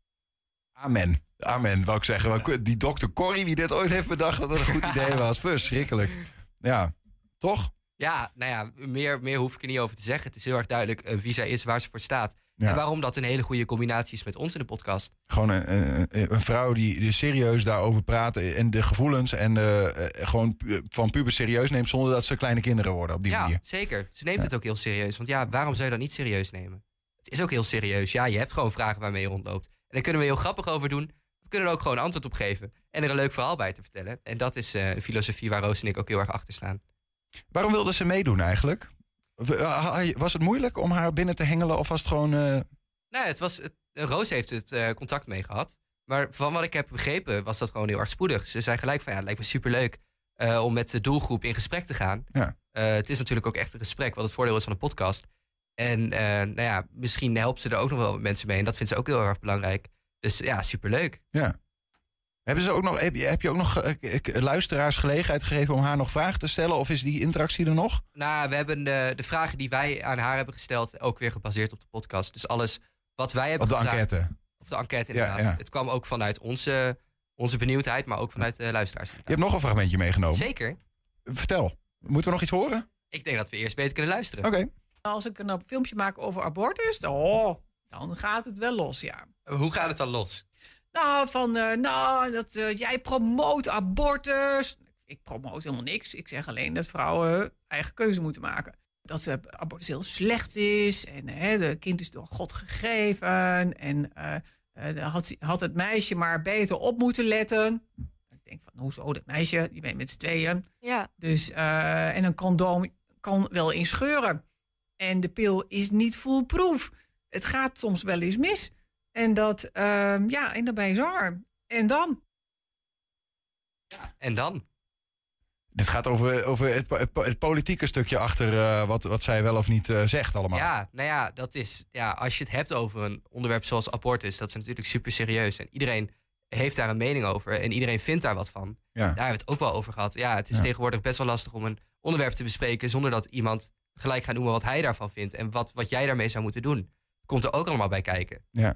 Amen. Amen, wou ik zeggen. Die dokter Corrie, wie dit ooit heeft bedacht dat het een goed idee was. Verschrikkelijk. Ja, toch? Ja, nou ja, meer, meer hoef ik er niet over te zeggen. Het is heel erg duidelijk uh, wie zij is, waar ze voor staat. En waarom dat een hele goede combinatie is met ons in de podcast. Gewoon een, een, een vrouw die, die, serieus daarover praat en de gevoelens en uh, gewoon van puber serieus neemt zonder dat ze kleine kinderen worden op die ja, manier. Ja, zeker. Ze neemt het ook heel serieus. Want ja, waarom zou je dat niet serieus nemen? Het is ook heel serieus. Ja, je hebt gewoon vragen waarmee je rondloopt. En daar kunnen we heel grappig over doen. We kunnen er ook gewoon antwoord op geven. En er een leuk verhaal bij te vertellen. En dat is een filosofie waar Roos en ik ook heel erg achter staan. Waarom wilde ze meedoen eigenlijk? Was het moeilijk om haar binnen te hengelen of was het gewoon... Uh... Nee, het was, Roos heeft het uh, contact mee gehad. Maar van wat ik heb begrepen was dat gewoon heel erg spoedig. Ze zei gelijk van ja, het lijkt me superleuk uh, om met de doelgroep in gesprek te gaan. Ja. het is natuurlijk ook echt een gesprek, wat het voordeel is van een podcast. En nou ja, misschien helpt ze er ook nog wel met mensen mee. En dat vindt ze ook heel erg belangrijk. Dus ja, superleuk. Ja. Hebben ze ook nog, heb, je, heb je ook nog uh, luisteraars gelegenheid gegeven om haar nog vragen te stellen? Of is die interactie er nog? Nou, we hebben de, de vragen die wij aan haar hebben gesteld ook weer gebaseerd op de podcast. Dus alles wat wij hebben Op de enquête. Of de enquête inderdaad. Het kwam ook vanuit onze, onze benieuwdheid, maar ook vanuit de luisteraars. Je hebt nog een fragmentje meegenomen. Zeker. Vertel. Moeten we nog iets horen? Ik denk dat we eerst beter kunnen luisteren. Oké. Als ik een filmpje maak over abortus, oh, dan gaat het wel los, ja. Hoe gaat het dan los? Nou, van, uh, nou, dat uh, jij promoot abortus. Ik promoot helemaal niks. Ik zeg alleen dat vrouwen eigen keuze moeten maken. Dat uh, abortus heel slecht is. En het kind is door God gegeven. En had, had het meisje maar beter op moeten letten. Ik denk van, hoezo, dat meisje, je bent met z'n tweeën. Ja. Dus, en een condoom kan wel inscheuren. En de pil is niet foolproof. Het gaat soms wel eens mis. En dat, uh, ja, en dan ben je zwaar. En dan? Ja, en dan? Dit gaat over, over het, het, politieke stukje achter uh, wat, wat zij wel of niet uh, zegt allemaal. Ja, nou ja, dat is, ja, als je het hebt over een onderwerp zoals abortus, dat is natuurlijk super serieus. En iedereen heeft daar een mening over en iedereen vindt daar wat van. Ja. Daar hebben we het ook wel over gehad. Ja, het is Ja. tegenwoordig best wel lastig om een onderwerp te bespreken zonder dat iemand gelijk gaat noemen wat hij daarvan vindt en wat, wat jij daarmee zou moeten doen. Komt er ook allemaal bij kijken. Ja.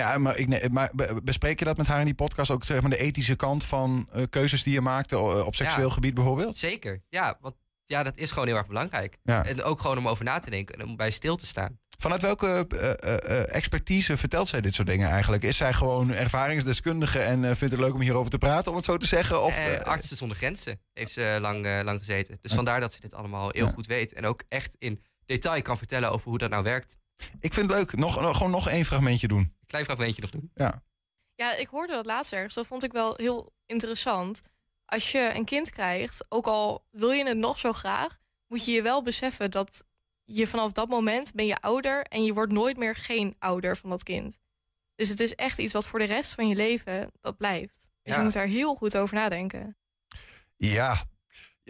Ja, maar, ik, maar be- bespreek je dat met haar in die podcast ook zeg maar, de ethische kant van eh, keuzes die je maakte eh, op seksueel Ja. gebied bijvoorbeeld? Zeker, ja, want ja, dat is gewoon heel erg belangrijk. Ja. En ook gewoon om over na te denken en om bij stil te staan. Vanuit welke eh, expertise vertelt zij dit soort dingen eigenlijk? Is zij gewoon ervaringsdeskundige en vindt het leuk om hierover te praten, om het zo te zeggen? Of, Artsen zonder Grenzen heeft ze lang, lang gezeten. Dus vandaar dat ze dit allemaal heel Ja. goed weet. En ook echt in detail kan vertellen over hoe dat nou werkt. ik vind het leuk. Nog, nog- gewoon nog één fragmentje doen. Klein fragmentje nog doen. Ja. Ja, ik hoorde dat laatst ergens. Dat vond ik wel heel interessant. Als je een kind krijgt, ook al wil je het nog zo graag, moet je je wel beseffen dat je vanaf dat moment ben je ouder en je wordt nooit meer geen ouder van dat kind. Dus het is echt iets wat voor de rest van je leven dat blijft. Dus Ja. je moet daar heel goed over nadenken. Ja.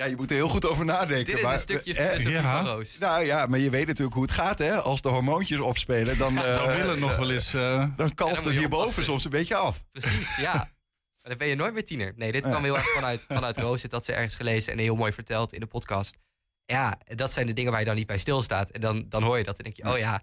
Ja, je moet er heel goed over nadenken. Dit is maar, een stukje eh, filosofie ja. van Roos. Nou ja, maar je weet natuurlijk hoe het gaat, hè? Als de hormoontjes opspelen, dan... Dan eh, wil het nog wel eens... eh, Dan kalft het je hierboven soms een beetje af. Precies, ja. Maar dan ben je nooit meer tiener. Nee, dit Ja. kwam heel erg vanuit, vanuit Roos. Dat ze ergens gelezen en heel mooi verteld in de podcast. Ja, dat zijn de dingen waar je dan niet bij stilstaat. En dan, dan hoor je dat en denk je, oh ja.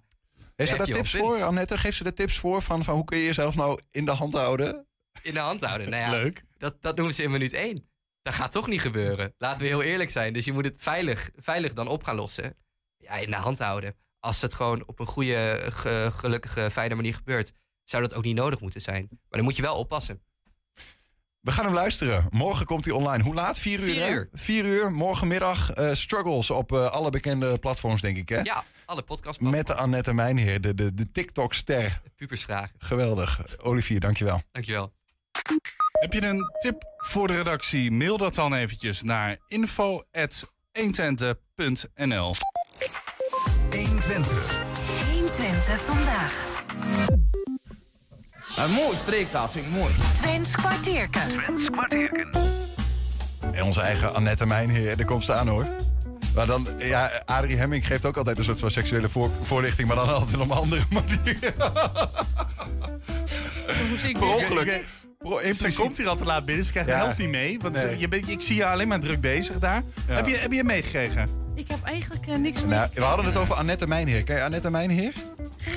Heeft ze daar tips voor, Annette? Geeft ze daar tips voor van, van hoe kun je jezelf nou in de hand houden? In de hand houden. Nou ja, Leuk. Dat, dat noemen ze in minuut één. Dat gaat toch niet gebeuren. Laten we heel eerlijk zijn. Dus je moet het veilig, veilig dan op gaan lossen. Ja, in de hand houden. Als het gewoon op een goede, ge- gelukkige, fijne manier gebeurt, zou dat ook niet nodig moeten zijn. Maar dan moet je wel oppassen. We gaan hem luisteren. Morgen komt hij online. Hoe laat? Vier uur? Vier uur. Vier uur. Morgenmiddag. eh, struggles op eh, alle bekende platforms, denk ik, hè? Ja, alle podcasts. Met de Annette Mijnheer, de, de, de TikTok-ster. Pupersvragen. Geweldig. Olivier, dankjewel. Dankjewel. Heb je een tip voor de redactie? Mail dat dan eventjes naar info.120.nl 120. 120 vandaag. Een mooi streektaal, vind ik mooi. Twents kwartierken. En onze eigen Annette Mijnheer, daar komt ze aan, hoor. Maar dan, ja, Adrie Hemming geeft ook altijd een soort van seksuele voor- voorlichting, maar dan altijd op een andere manier. Per ongeluk. Pro- in Ze komt hier al te laat binnen, ze krijgt de helft niet mee. Want Nee. je bent, ik zie je alleen maar druk bezig daar. Ja. Heb, je, heb je meegekregen? Ik heb eigenlijk eh, niks meer. Nou, we hadden het over Annette Mijnheer. Ken je Annette Mijnheer?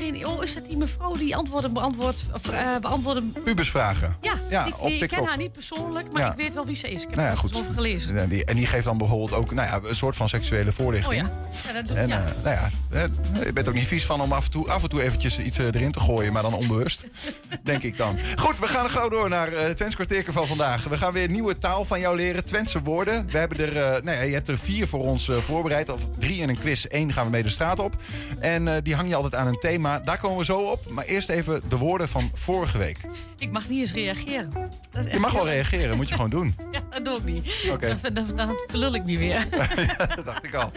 Oh, is dat die mevrouw die antwoorden beantwoordt? Of, eh, beantwoorden? Pubersvragen. Ja, Ja, ik, op ik ken haar niet persoonlijk, maar Ja. ik weet wel wie ze is. Ik heb Nou ja, er goed. over gelezen. Ja, die- En die geeft dan bijvoorbeeld ook nou ja, een soort van seksuele Oh voorlichting. ja. ja, dat doe, En ja. eh, nou ja, eh, je bent ook niet vies van om af en toe, af en toe eventjes iets erin te gooien, maar dan onbewust. denk ik dan. Goed, we gaan gauw door naar eh Twents kwartierken van vandaag. We gaan weer nieuwe taal van jou leren, Twentse woorden. We hebben er, nou je hebt er vier voor ons voorbereid, of drie in een quiz. Eén gaan we mee de straat op. En die hang je altijd aan een thema. Daar komen we zo op. Maar eerst even de woorden van vorige week. Ik mag niet eens reageren. Dat is echt Je mag wel reageren, moet je gewoon doen. Ja, dat doe ik niet. Oké. Dan, dan, dan verlul ik me weer. dat dacht ik al.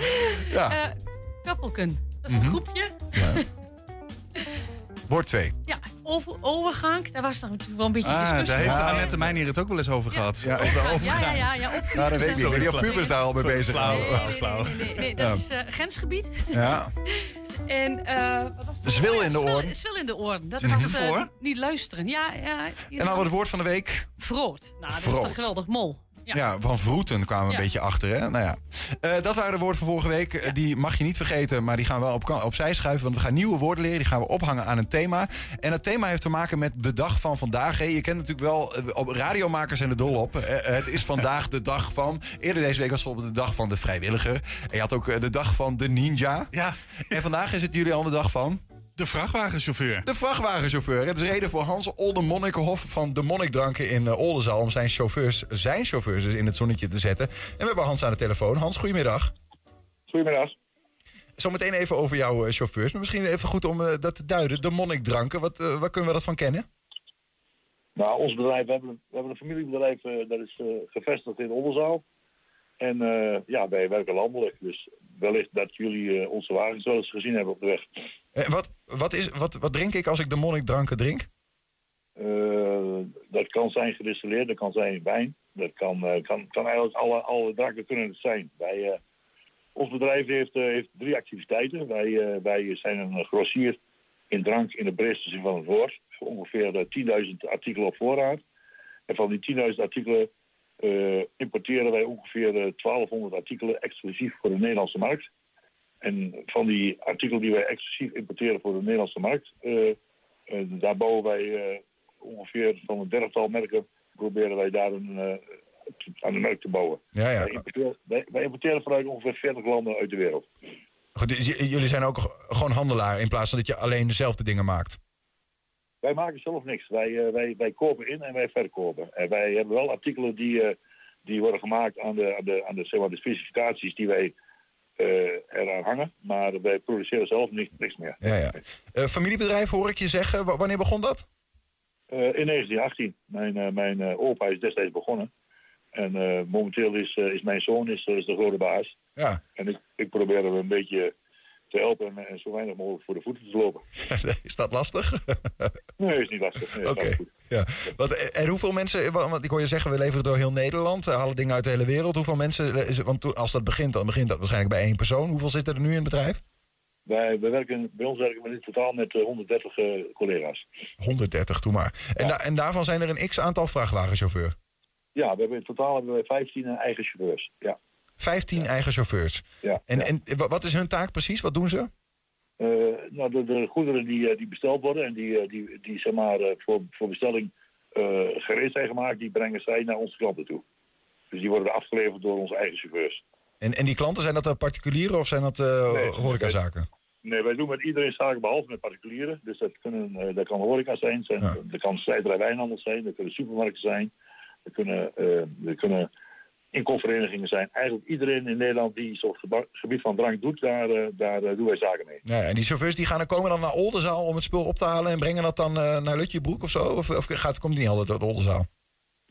Ja. Eh, kappelken. Dat is een Mhm. groepje. Woord 2. Ja, over, overgang. Daar was nog natuurlijk wel een beetje Ah, discussie daar heeft over. Annette Mijnheer het ook wel eens over gehad. Ja, Over de Ja, ja, ja, ja, Nou, dat weet ik niet. Sorry, pubers daar al mee bezig Flauw, zijn. flauw, flauw. Nee, nee, nee, dat Ja. is eh, grensgebied. Ja. En, uh, zwil in de oren. Zwil in de oren. Dat was uh, niet luisteren. Ja, ja, en dan het woord van de week. Vroot. Nou, dat is toch geweldig mol. Ja. van vroeten kwamen we een beetje achter. Hè? Nou ja. Uh, dat waren de woorden van vorige week. Die mag je niet vergeten, maar die gaan we op, opzij schuiven. Want we gaan nieuwe woorden leren. Die gaan we ophangen aan een thema. En het thema heeft te maken met de dag van vandaag. Hè. Je kent natuurlijk wel, uh, op radiomakers en de dol op. Uh, het is vandaag de dag van. Eerder deze week was bijvoorbeeld de dag van de vrijwilliger. En je had ook de dag van de ninja. Ja. En vandaag is het jullie al de dag van. De vrachtwagenchauffeur. De vrachtwagenchauffeur. Het is reden voor Hans Olde van de Monnikdranken in uh, Oldenzaal... om zijn chauffeurs, zijn chauffeurs dus in het zonnetje te zetten. En we hebben Hans aan de telefoon. Hans, goedemiddag. Goedemiddag. Zometeen even over jouw uh, chauffeurs. Maar misschien even goed om uh, dat te duiden. De Monnikdranken, wat, waar kunnen we dat van kennen? Nou, ons bedrijf, we hebben, we hebben een familiebedrijf dat is gevestigd in Oldenzaal. En ja, wij werken landelijk. Dus wellicht dat jullie onze wagens wel eens gezien hebben op de weg. Eh, wat, wat, is, wat, wat drink ik als ik de monnikdranken drink? Uh, dat kan zijn gedistilleerd, dat kan zijn wijn. Dat kan, uh, kan, kan eigenlijk alle, alle dranken kunnen het zijn. Wij, ons bedrijf heeft, heeft drie activiteiten. Wij, wij zijn een grossier in drank in de breedste zin van het woord. Ongeveer 10.000 artikelen op voorraad. En van die 10.000 artikelen importeren wij ongeveer 1200 artikelen exclusief voor de Nederlandse markt. En van die artikelen die wij exclusief importeren voor de Nederlandse markt, uh, daar bouwen wij uh, ongeveer van een dertigtal merken, proberen wij daar een, aan de merk te bouwen. Ja, ja. Wij, importeren, wij, wij importeren vanuit ongeveer 40 landen uit de wereld. Goed, dus jullie zijn ook gewoon handelaar in plaats van dat je alleen dezelfde dingen maakt? Wij maken zelf niks. Wij, wij, wij kopen in en wij verkopen. En wij hebben wel artikelen die, die worden gemaakt aan de, aan de, aan de, zeg maar, de specificaties die wij eraan hangen. Maar wij produceren zelf niet, niks meer. Ja, ja. Uh, familiebedrijf hoor ik je zeggen. W wanneer begon dat? Uh, in 1918. Mijn, mijn opa is destijds begonnen. En momenteel is, is mijn zoon is, is de grote baas. Ja. En ik, ik probeer hem een beetje te helpen en, zo weinig mogelijk voor de voeten te lopen. is dat lastig? nee, is niet lastig. Nee, Oké. Ja. Wat, en hoeveel mensen, want ik hoor je zeggen, we leveren door heel Nederland, halen dingen uit de hele wereld. Hoeveel mensen, want als dat begint, dan begint dat waarschijnlijk bij één persoon. Hoeveel zitten er nu in het bedrijf? Wij, wij werken, bij ons werken we in totaal met 130 uh, collega's. 130, toe maar. En, da en daarvan zijn er een x-aantal vrachtwagenchauffeurs? Ja, we hebben in totaal hebben we 15 eigen chauffeurs. Ja. 15 eigen chauffeurs. Ja, en, en wat is hun taak precies? Wat doen ze? Uh, nou, de, de, goederen die, eh, die besteld worden en die, die, die zeg maar, voor, voor bestelling uh, gereed zijn gemaakt, die brengen zij naar onze klanten toe. Dus die worden afgeleverd door onze eigen chauffeurs. En, en die klanten, zijn dat particulieren of zijn dat uh, nee, horecazaken? Nee, wij doen met iedereen zaken behalve met particulieren. Dus dat, kunnen, dat kan horeca zijn, zijn ja. dat kan slijterij wijnhandel zijn, dat kunnen supermarkten zijn. Dat kunnen, dat kunnen inkoopverenigingen zijn. Eigenlijk iedereen in Nederland die zo'n gebied van drank doet, daar, uh, daar uh, doen wij zaken mee. Ja, en die chauffeurs die gaan dan komen dan naar Oldenzaal om het spul op te halen en brengen dat dan uh, naar Lutjebroek of zo? Of, of gaat, komt die niet altijd uit Oldenzaal?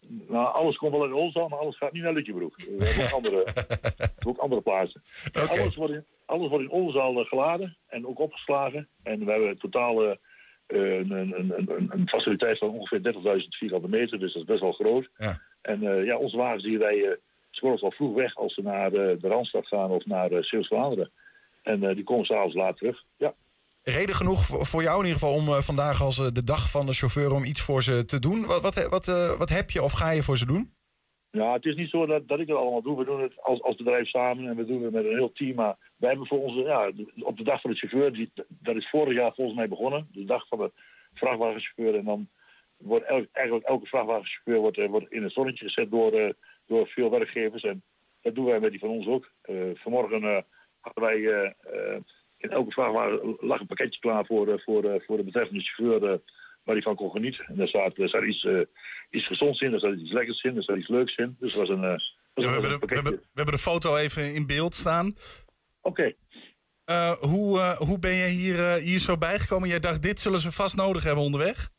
Nou, alles komt wel uit Oldenzaal, maar alles gaat niet naar Lutjebroek. We hebben ook andere, ook andere plaatsen. Okay. Alles, wordt in, alles wordt in Oldenzaal geladen en ook opgeslagen. En we hebben totaal een, een, een, een, faciliteit van ongeveer 30.000 vierkante meter, dus dat is best wel groot. Ja. En ja, onze wagens die wij ze worden al vroeg weg als ze naar de, de Randstad gaan of naar uh, Zeeuws-Vlaanderen. En uh, die komen s'avonds laat terug. Ja. Reden genoeg voor jou in ieder geval om vandaag als de dag van de chauffeur om iets voor ze te doen. Wat, wat, wat, wat heb je of ga je voor ze doen? Ja, het is niet zo dat, dat ik het allemaal doe. We doen het als, als bedrijf samen en we doen het met een heel team. Maar wij hebben voor onze, ja, op de dag van de chauffeur, die, dat is vorig jaar volgens mij begonnen. De dag van de vrachtwagenchauffeur. En dan wordt elk, eigenlijk elke vrachtwagenchauffeur wordt, wordt in het zonnetje gezet door door veel werkgevers. En dat doen wij met die van ons ook. Uh, vanmorgen uh, hadden wij uh, in elke vrachtwagen lag een pakketje klaar voor, voor, voor de betreffende chauffeur waar hij van kon genieten. En daar staat, daar staat iets, iets gezonds in, daar staat iets lekkers in, daar staat iets leuks in. Dus het was een... Ja, we, hebben de, we, hebben, we hebben de foto even in beeld staan. Oké. Okay. hoe, hoe ben je hier, hier zo bijgekomen? Jij dacht, dit zullen ze vast nodig hebben onderweg?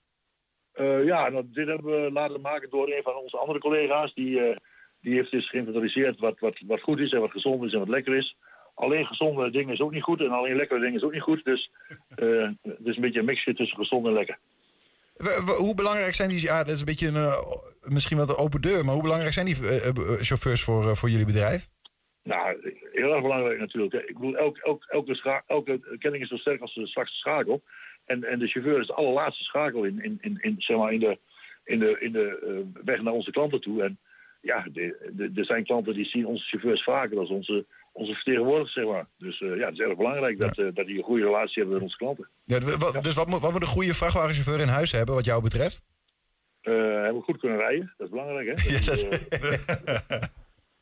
ja, nou, dit hebben we laten maken door een van onze andere collega's. Die, die heeft dus geïnventariseerd wat, wat, wat goed is en wat gezond is en wat lekker is. Alleen gezonde dingen is ook niet goed en alleen lekkere dingen is ook niet goed. Dus uh, het is een beetje een mixje tussen gezond en lekker. Hoe belangrijk zijn die, ja dat is een beetje een, uh, misschien wat een open deur, maar hoe belangrijk zijn die uh, chauffeurs voor, voor jullie bedrijf? Nou, heel erg belangrijk natuurlijk. Ik bedoel, elke, elke, elke, elke kenning is zo sterk als de zwakste schakel. En, en de chauffeur is de allerlaatste schakel in, in, in, in, zeg maar in de, in de, in de weg naar onze klanten toe. En ja, er zijn klanten die zien onze chauffeurs vaker als onze, onze vertegenwoordigers, zeg maar. Dus uh, ja, het is erg belangrijk dat, uh, dat die een goede relatie hebben met onze klanten. Ja, dus wat moet, wat moet een goede vrachtwagenchauffeur in huis hebben, wat jou betreft? hebben we goed kunnen rijden, dat is belangrijk, hè? Ja, dat...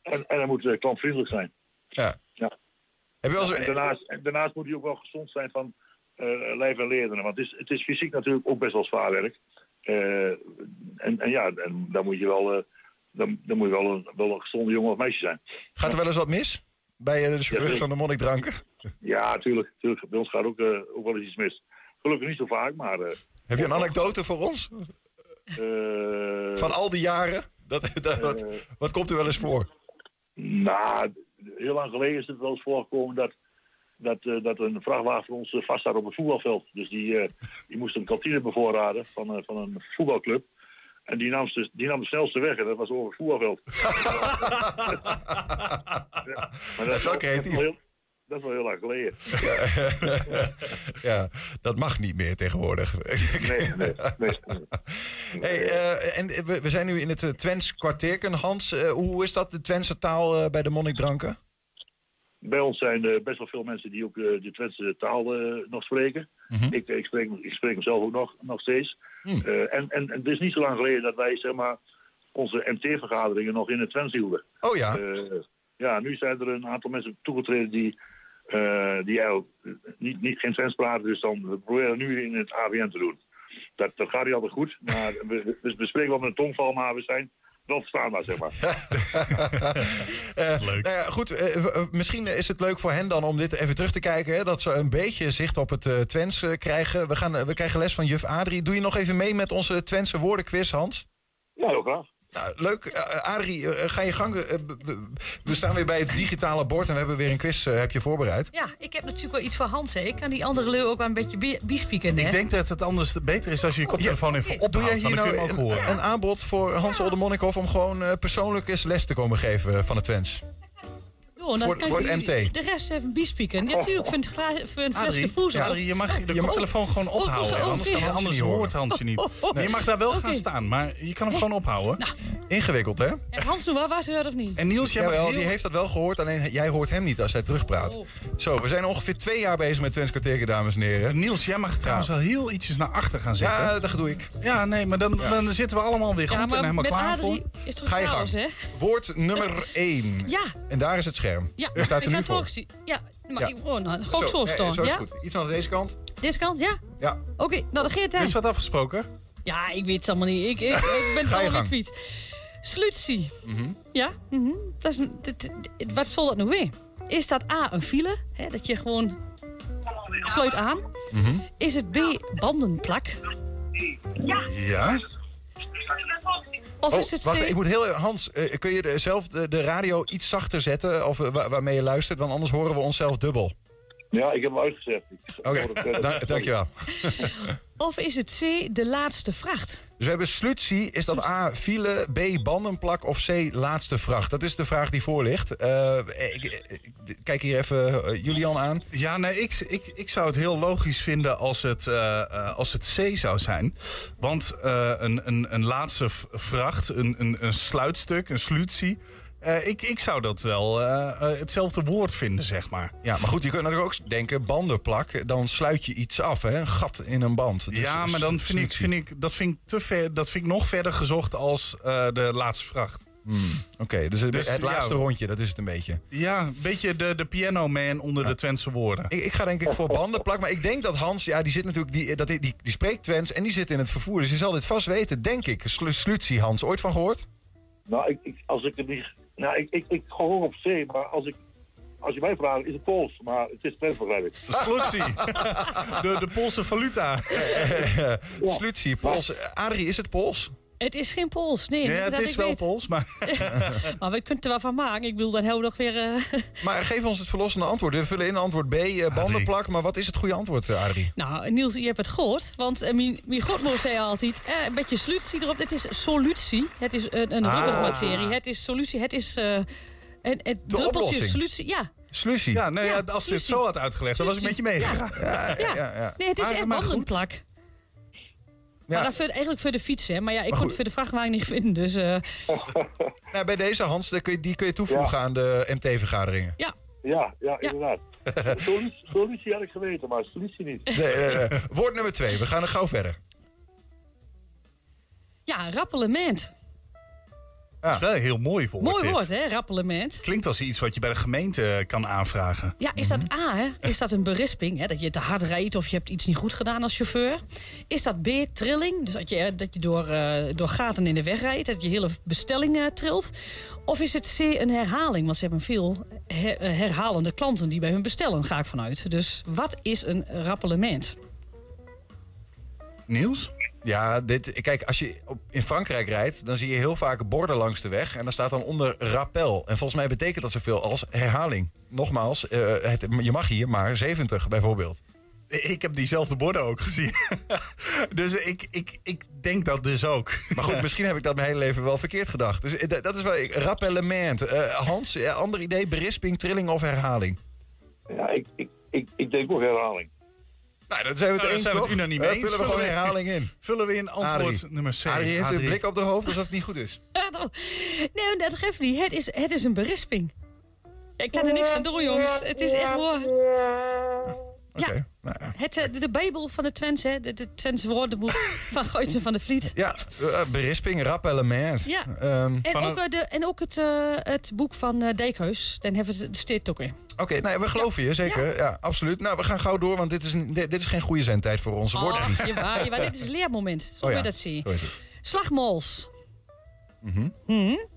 en, en hij moet klantvriendelijk zijn. Ja. ja. Heb je en daarnaast, en daarnaast moet hij ook wel gezond zijn van uh, lijf en leden. Want het is, het is fysiek natuurlijk ook best wel zwaar werk. Uh, en, en ja, en dan moet je wel, uh, dan, dan moet je wel een, wel een gezonde jongen of meisje zijn. Gaat er wel eens wat mis? Bij de chauffeurs ja, van de monnikdranken? Ja, tuurlijk, tuurlijk. Bij ons gaat ook, ook wel eens iets mis. Gelukkig niet zo vaak, maar... Heb je een anekdote voor ons? van al die jaren? Dat, dat, wat, wat komt er wel eens voor? Nou, heel lang geleden is het wel eens voorgekomen dat dat, dat een vrachtwagen voor ons vast staat op het voetbalveld. Dus die, die moest een kantine bevoorraden van, van een voetbalclub. En die nam, de, die nam de snelste weg en dat was over het ja, maar dat, is ook creatief. Dat is wel heel lang geleden. ja, dat mag niet meer tegenwoordig. nee, nee. nee. Hey, en we, we, zijn nu in het Twents kwartierken. Hans, hoe is dat, de Twentse taal bij de monnikdranken? Bij ons zijn er best wel veel mensen die ook uh, de Twentse taal uh, nog spreken. Mm-hmm. ik, ik, spreek, ik spreek hem zelf ook nog, nog steeds. Mm. Uh, en, en, het is niet zo lang geleden dat wij zeg maar, onze MT-vergaderingen nog in het Twents hielden. Oh ja? ja, nu zijn er een aantal mensen toegetreden die, die eigenlijk niet, niet geen Twents praten. Dus dan we proberen nu in het ABN te doen. Dat, dat gaat niet altijd goed. Maar we, we, we spreken wel met een tongval, maar we zijn wel verstaanbaar, zeg maar. uh, leuk. Nou ja, goed, uh, misschien is het leuk voor hen dan om dit even terug te kijken. Hè, dat ze een beetje zicht op het uh, Twents krijgen. We, gaan, we krijgen les van juf Adrie. Doe je nog even mee met onze Twentse woordenquiz, Hans? Ja, heel graag. Nou, leuk. Uh, Adrie, uh, ga je gang. Uh, we staan weer bij het digitale bord en we hebben weer een quiz. heb je voorbereid? Ja, ik heb natuurlijk wel iets voor Hans. Hè. Ik kan die andere leeuw ook wel een beetje bispieken. Ik denk dat het anders beter is als je je koptelefoon even ophoudt. Doe jij hier nou een, een, aanbod voor Hans ja. Oldemonnikhoff... om gewoon persoonlijk eens les te komen geven van het Twents? Oh, nou, voor, voor het MT. De rest even bispieken. Ja, natuurlijk, voor een, voor een flesje voedsel. Ja, je mag de oh, telefoon gewoon oh, ophouden. Oh, anders, kan, anders hoort Hans je niet. Nee, je mag daar wel okay. gaan staan, maar je kan hem gewoon ophouden. Nou. Ingewikkeld, hè? En Hans, doe wel waar ze of niet? En Niels, jij wel, die heeft dat wel gehoord, alleen jij hoort hem niet als hij terugpraat. Oh. Zo, we zijn ongeveer twee jaar bezig met Twents kwartier, dames en heren. Niels, jij mag trouwens wel heel ietsjes naar achter gaan zitten. Ja, dat doe ik. Ja, nee, maar dan, dan zitten we allemaal weer goed en helemaal klaar voor. Ga je gang. Woord nummer 1. Ja. En daar is het scherm. Ja, staat er nu voor. Ja, maar ja. Oh, nou, zo, zo staan. Zo is ja? goed. Iets aan deze kant. Deze kant, ja? Ja. Oké, okay, nou dan geeft hij. Is wat afgesproken? Ja, ik weet het allemaal niet. Ik, ik, ik ben gewoon met fiets. Slutie. Mm -hmm. Ja? Mm -hmm. dat is, wat zal dat nou weer? Is dat A, een file? Hè, dat je gewoon sluit aan. Mm -hmm. Is het B, bandenplak? Ja. Of oh, is het wacht, ik moet heel Hans, uh, kun je zelf de, de, radio iets zachter zetten of, uh, waarmee je luistert? Want anders horen we onszelf dubbel. Ja, ik heb hem uitgezet. Oké, okay. Dankjewel. of is het C, de laatste vracht? Dus we hebben slutie. Is dat A, file, B, bandenplak of C, laatste vracht? Dat is de vraag die voor ligt. Uh, ik, kijk hier even Julian aan. Ja, nee, ik, ik, ik zou het heel logisch vinden als het, uh, als het C zou zijn. Want een, een, een laatste vracht, een, een, een sluitstuk, een slutie... Uh, ik, ik zou dat wel uh, uh, hetzelfde woord vinden, zeg maar. Ja, maar goed, je kunt natuurlijk ook denken, bandenplak, dan sluit je iets af, hè? een gat in een band. Dus ja, maar dan vind ik, vind ik, dat vind ik te ver, dat vind ik nog verder gezocht als de laatste vracht. Hmm, Oké, okay, dus, dus, het laatste ja, rondje, dat is het een beetje. Ja, een beetje de, de piano man onder ja. de Twentse woorden. Ik, ik, ga denk ik voor bandenplak, maar ik denk dat Hans, ja, die zit natuurlijk, die, dat, die, die, die spreekt Twents en die zit in het vervoer. Dus je zal dit vast weten, denk ik. Slutie, Hans, ooit van gehoord? Nou, ik, ik, als ik het niet nou, ik, ik, ik hoor op zee, maar als ik als je mij vraagt, is het Pools, maar het is Twents begrijp ik. Slutsie. de, de Poolse valuta. ja. Slutsie, Pools. Adrie, is het Pools? Het is geen Pools, nee. Ja, het is wel weet. Pools, maar... maar we kunnen er wel van maken. Ik bedoel, dan hebben we nog weer... Uh... Maar geef ons het verlossende antwoord. We vullen in antwoord B, uh, bandenplak. Maar wat is het goede antwoord, uh, Adrie? Nou, Niels, je hebt het gehoord. Want uh, mijn, mijn godmoeder zei altijd... een beetje solutie erop. Het is solutie. Het is een, een ah. materie. Het is solutie. Het is En het druppeltje solutie, ja. Slussie? Ja, nee, ja, als je het zo had uitgelegd, dan was ik met je meegegaan. Ja. Ja, ja, Nee, het is echt wandelplak. Maar dat eigenlijk voor de fiets, hè. Maar ja, ik kon het voor de vrachtwagen niet vinden, dus... Uh... nou, bij deze, Hans, die kun je, die kun je toevoegen aan de MT-vergaderingen. Ja. Ja, ja, inderdaad. solutie, had ik geweten, maar solutie niet. Nee, nee, nee. Woord nummer twee, we gaan er gauw verder. Ja, rappelement. Dat is wel een heel mooi woord. Mooi woord, hè? Rappelement. Klinkt als iets wat je bij de gemeente kan aanvragen. Ja, is dat A, hè? Is dat een berisping? Hè? Dat je te hard rijdt of je hebt iets niet goed gedaan als chauffeur? Is dat B, trilling? Dus dat je, dat je door, uh, door gaten in de weg rijdt, dat je hele bestelling uh, trilt? Of is het C, een herhaling? Want ze hebben veel her eh, herhalende klanten die bij hun bestellen, ga ik vanuit. Dus wat is een rappelement? Niels? Ja, dit, kijk, als je in Frankrijk rijdt, dan zie je heel vaak borden langs de weg. En dan staat dan onder rappel. En volgens mij betekent dat zoveel als herhaling. Nogmaals, uh, het, je mag hier maar 70 bijvoorbeeld. Ik heb diezelfde borden ook gezien. dus ik, ik, ik denk dat dus ook. Maar goed, misschien heb ik dat mijn hele leven wel verkeerd gedacht. Dus eh, dat is wel rappellement. Uh, Hans, ander idee, berisping, trilling of herhaling? Ja, ik, ik, ik, ik denk ook herhaling. Nou, dan zijn we het nou, eens. Zijn we het unaniem eens. Vullen we gewoon herhaling in. Vullen we in antwoord nummer C. Arie heeft een blik op de hoofd alsof het niet goed is. nee, dat geeft niet. Het is, het is een berisping. Ik kan er niks aan doen, jongens. Het is echt mooi. Ja, nou ja. Het, eh, de, Bijbel van de Twents, hè? De, de Twents woordenboek van Goitsen van de Vliet. Ja, uh, berisping, rap element. Ja. Um, en, ook, uh, de, en ook het, uh, het boek van uh, Dijkhuis. Dan hebben we het steeds ook in. Oké, okay, nou, we geloven ja. je, zeker. Ja. ja. absoluut. Nou, we gaan gauw door, want dit is, dit, dit is geen goede zendtijd voor onze oh, woorden. Je waar, je waar, dit is leermoment. Zo oh, je dat zien. Slagmols. Mm -hmm. Mm -hmm.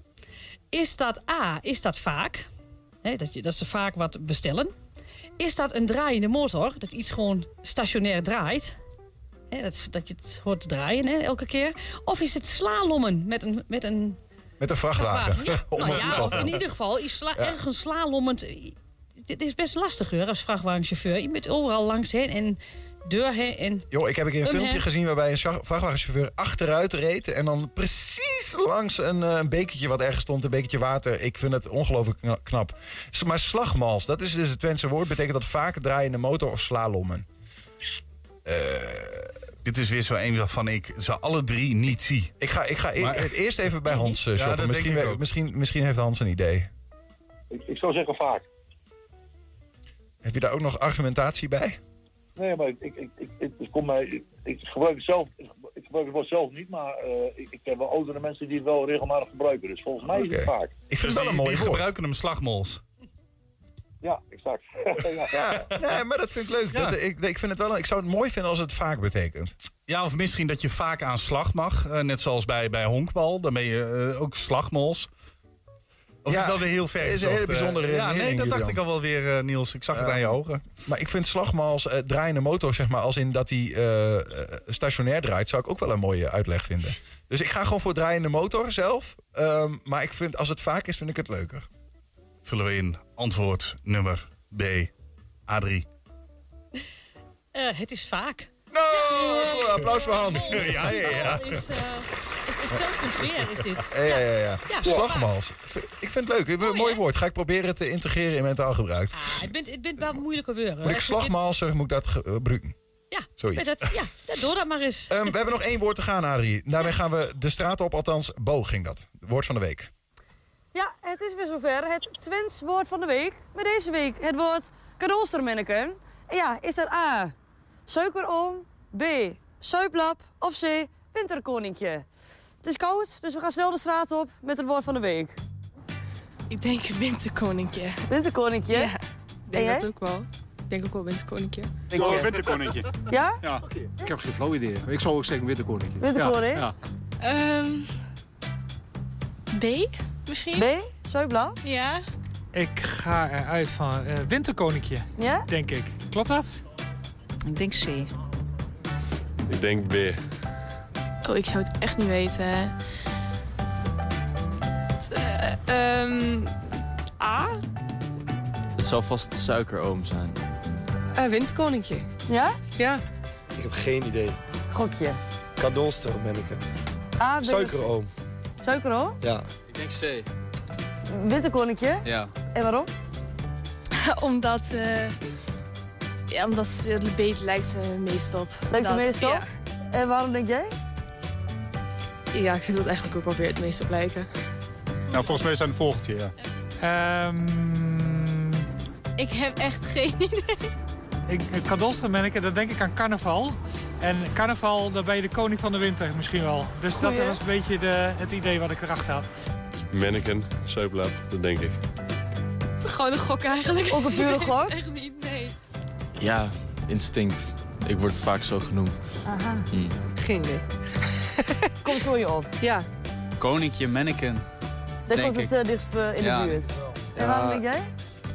Is dat A, is dat vaak? He, dat, je, dat ze vaak wat bestellen. Is dat een draaiende motor? Dat iets gewoon stationair draait? He, dat, dat je het hoort draaien he, elke keer. Of is het slalommen met een... Met een met een vrachtwagen. vrachtwagen. Ja. nou ja, of in ieder geval is sla ja. ergens slalommend het is best lastig hoor, als vrachtwagenchauffeur. Je moet overal langs heen en deur heen. En jo, ik heb een, een filmpje gezien waarbij een vrachtwagenchauffeur achteruit reed. En dan precies langs een, uh, een bekertje wat ergens stond, een bekertje water. Ik vind het ongelooflijk knap. Maar slagmals, dat is dus het Twentse woord. Betekent dat vaak draaiende motor of slalommen. Uh, dit is weer zo een waarvan ik ze alle drie niet zie. Ik ga, ik ga e- maar, eerst even bij Hans uh, ja, misschien, misschien, misschien heeft Hans een idee. Ik, ik zou zeggen vaak. Heb je daar ook nog argumentatie bij? Nee, maar ik, ik, ik, ik, ik, kom mij, ik, gebruik het zelf, ik gebruik het woord zelf niet, maar uh, ik, ik heb wel oudere mensen die het wel regelmatig gebruiken. Dus volgens mij okay. is het vaak. Ik vind dus dat een mooi woord. gebruiken hem slagmols. Ja, exact. ja. ja. nee, maar dat vind ik leuk. Ja. Dat, ik, ik, vind het wel, ik zou het mooi vinden als het vaak betekent. Ja, of misschien dat je vaak aan slag mag. Uh, net zoals bij, bij honkbal. Dan ben je uh, ook slagmols. Of ja, is dat weer heel ver? is een hele bijzondere Ja, nee, dat dacht ik al wel weer, uh, Niels. Ik zag het aan je ogen. Maar ik vind slagmals uh, draaiende motor, zeg maar, als in dat hij uh, stationair draait, zou ik ook wel een mooie uitleg vinden. Dus ik ga gewoon voor draaiende motor zelf. Um, maar ik vind, als het vaak is, vind ik het leuker. Vullen we in antwoord nummer B. Adrie. het is vaak. No, ja, applaus voor Hans. Ja, ja, ja. Is, is telkens weer, is dit. Ja, ja, ja. ja. ja. Slagmals. Ik vind het leuk. Een mooi woord. Ga ik proberen te integreren in mijn taalgebruik. Ah, het bent, het bent wel moeilijke woorden. Moet ik moet ik dat gebruiken? Ja, Zoiets. Dat, ja, doe dat maar eens. Um, we hebben nog één woord te gaan, Adrie. Daarmee gaan we de straat op, althans, Bo ging dat. Woord van de week. Ja, het is weer zover. Het Twents woord van de week. Met deze week het woord kadoostermenneken. En ja, is dat A, suikeroom, B, suiplap of C, winterkoninkje? Het is koud, dus we gaan snel de straat op met het woord van de week. Ik denk winterkoninkje. Winterkoninkje? Ja, ik denk dat ook wel. Ik denk ook wel winterkoninkje. Ja, winterkoninkje. Ja? Ja. Ik heb geen flauw idee. Ik zou ook zeggen winterkoninkje. Winterkoninkje? Ja. ja. Um, B misschien? B? Zo Ja. Ik ga eruit van uh, winterkoninkje. Ja? Denk ik. Klopt dat? Ik denk C. Ik denk B. Oh, ik zou het echt niet weten. Uh, um, A? Het zal vast suikeroom zijn. Uh, winterkoninkje. Ja? Ja. Ik heb geen idee. Gokje. Kadolster ben ik. A, Suikeroom. Suikeroom? Ja. Ik denk C. Winterkoninkje? Ja. En waarom? omdat, eh ja, omdat het beter lijkt meest op. Lijkt Dat- meest op? Ja. En waarom denk jij? Ja, ik vind het eigenlijk ook wel weer het meest op lijken. Nou, volgens mij zijn het vogeltje, ja. Ehm Ik heb echt geen idee. ik, dan denk ik aan carnaval. En carnaval, dan ben je de koning van de winter misschien wel. Dus dat was een beetje de, het idee wat ik erachter had. Mannequin, Seuplap, dat denk ik. Gewoon een gok eigenlijk. Ook een pure gok? echt niet, nee. Ja, instinct. Ik word vaak zo genoemd. Aha. Hm. Geen idee. Komt voor je op? Ja. Koninkje. Daar Denk komt het eh, dichtst eh, in Ja. de buurt. En waarom denk jij?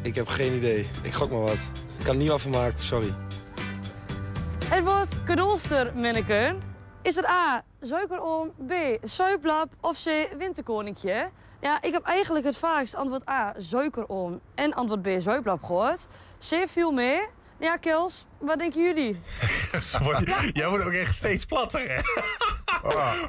Ik heb geen idee. Ik gok maar wat. Ik kan er niet van maken, sorry. Het woord kadolstermanneken. Is het A, suikerom, B, suiplap of C, winterkoninkje? Ja, ik heb eigenlijk het vaakst antwoord A, suikerom en antwoord B, suiplap gehoord. C viel mee. Ja, Kels, wat denken jullie? Jij wordt ook echt steeds platter, hè?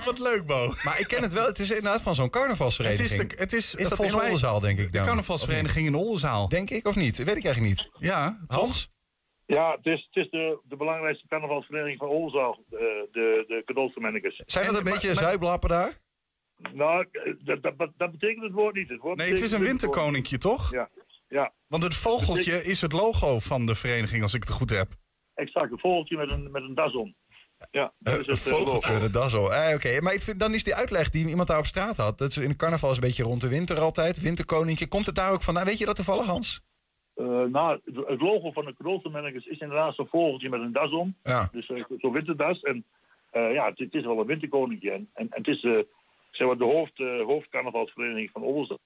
Wat leuk, Bo. Maar ik ken het wel. Het is inderdaad van zo'n carnavalsvereniging. Het is, de, het is, Is dat volgens in Oldenzaal, denk ik De carnavalsvereniging in Oldenzaal. Denk ik of niet? Weet ik eigenlijk niet. Ja, Hans? Ja, het is, het is de, de belangrijkste carnavalsvereniging van Oldenzaal, de, de, de cadeaustermannekes. Zijn dat een beetje zuiplappen daar? Nou, dat, dat, dat betekent het woord niet. Het woord Nee, het is een winterkoninkje, toch? Ja, ja. Want het vogeltje is het logo van de vereniging, als ik het goed heb. Exact, een vogeltje met een, met een das om. Ja, dat is Een het eh, vogeltje, logo. dat is al. Eh, Oké, maar ik vind, dan is die uitleg die iemand daar op straat had. Dat is in de carnaval is een beetje rond de winter altijd. Winterkoninkje. Komt het daar ook vandaan? Weet je dat toevallig, Hans? Eh, nou, het- het logo van de cadeaustermannekes is inderdaad zo'n vogeltje met een das om. Ja. Dus eh, zo'n winterdas. En eh, ja, het, het is wel een winterkoninkje. En, en, en het is eh, zeg maar de hoofd, eh, hoofdcarnavalsvereniging van Oldenzaal.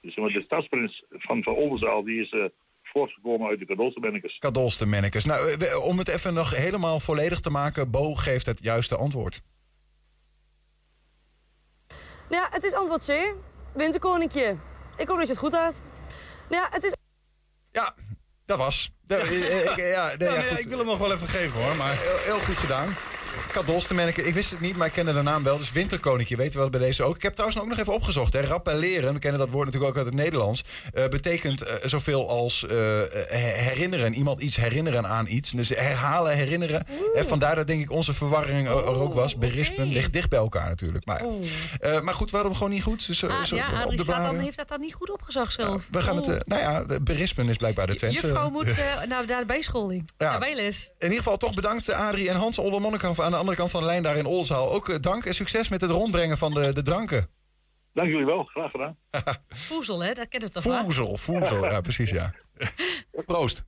Dus de stadsprins van, van Oldenzaal die is eh, voortgekomen uit de cadeaustermannekes. Kadolstermannekes. Nou, eh, we- om het even nog helemaal volledig te maken. Bo geeft het juiste antwoord. Ja, het is antwoord C, winterkoninkje. Ik hoop dat je het goed had. Ja, het is... Ja, dat was. De- eh, ik- ja, nee, Ja, ja, ik wil hem nog wel even geven, hoor. Maar... Heel, heel goed gedaan. Kadolstermanneke. Ik wist het niet, maar ik kende de naam wel. Dus winterkoninkje weten we wel bij deze ook. Ik heb trouwens ook nog even opgezocht. Hè. Rappelleren, we kennen dat woord natuurlijk ook uit het Nederlands. eh, betekent eh, zoveel als eh, herinneren. Iemand iets herinneren aan iets. Dus herhalen, herinneren. En vandaar dat denk ik onze verwarring er ook was. Berispen ligt dicht bij elkaar natuurlijk. Maar, maar goed, hem gewoon niet goed. Zo- Ah, zo ja, Adrie staat dan, heeft dat dan niet goed opgezocht zelf. We gaan het, nou ja, berispen is blijkbaar de Twente. Juffrouw moet naar de bijscholing. Ja. Naar bijles. In ieder geval toch bedankt Adrie en Hans Oldermonneke aan de andere kant van de lijn daar in Olzaal. Ook eh, dank en succes met het rondbrengen van de, de dranken. Dank jullie wel, graag gedaan. Voezel, hè? Dat kent het toch wel? Voezel, voezel. Ja, precies ja. Proost.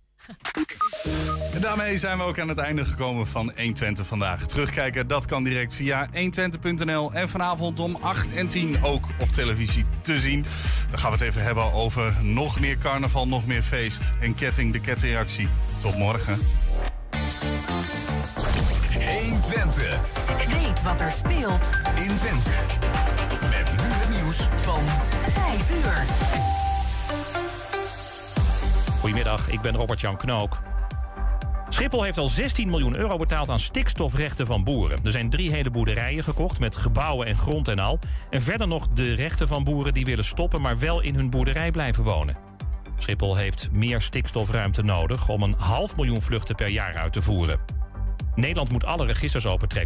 En daarmee zijn we ook aan het einde gekomen van 120 vandaag. Terugkijken, dat kan direct via 120.nl en vanavond om 8 en 10 ook op televisie te zien. Dan gaan we het even hebben over nog meer carnaval, nog meer feest en ketting de kettingreactie. Tot morgen. 120. Weet wat er speelt in Twente. Met nu het nieuws van 5 uur. Goedemiddag, ik ben Robert-Jan Knook. Schiphol heeft al 16 miljoen euro betaald aan stikstofrechten van boeren. Er zijn drie hele boerderijen gekocht met gebouwen en grond en al. En verder nog de rechten van boeren die willen stoppen, maar wel in hun boerderij blijven wonen. Schiphol heeft meer stikstofruimte nodig om een half miljoen vluchten per jaar uit te voeren. Nederland moet alle registers opentrekken.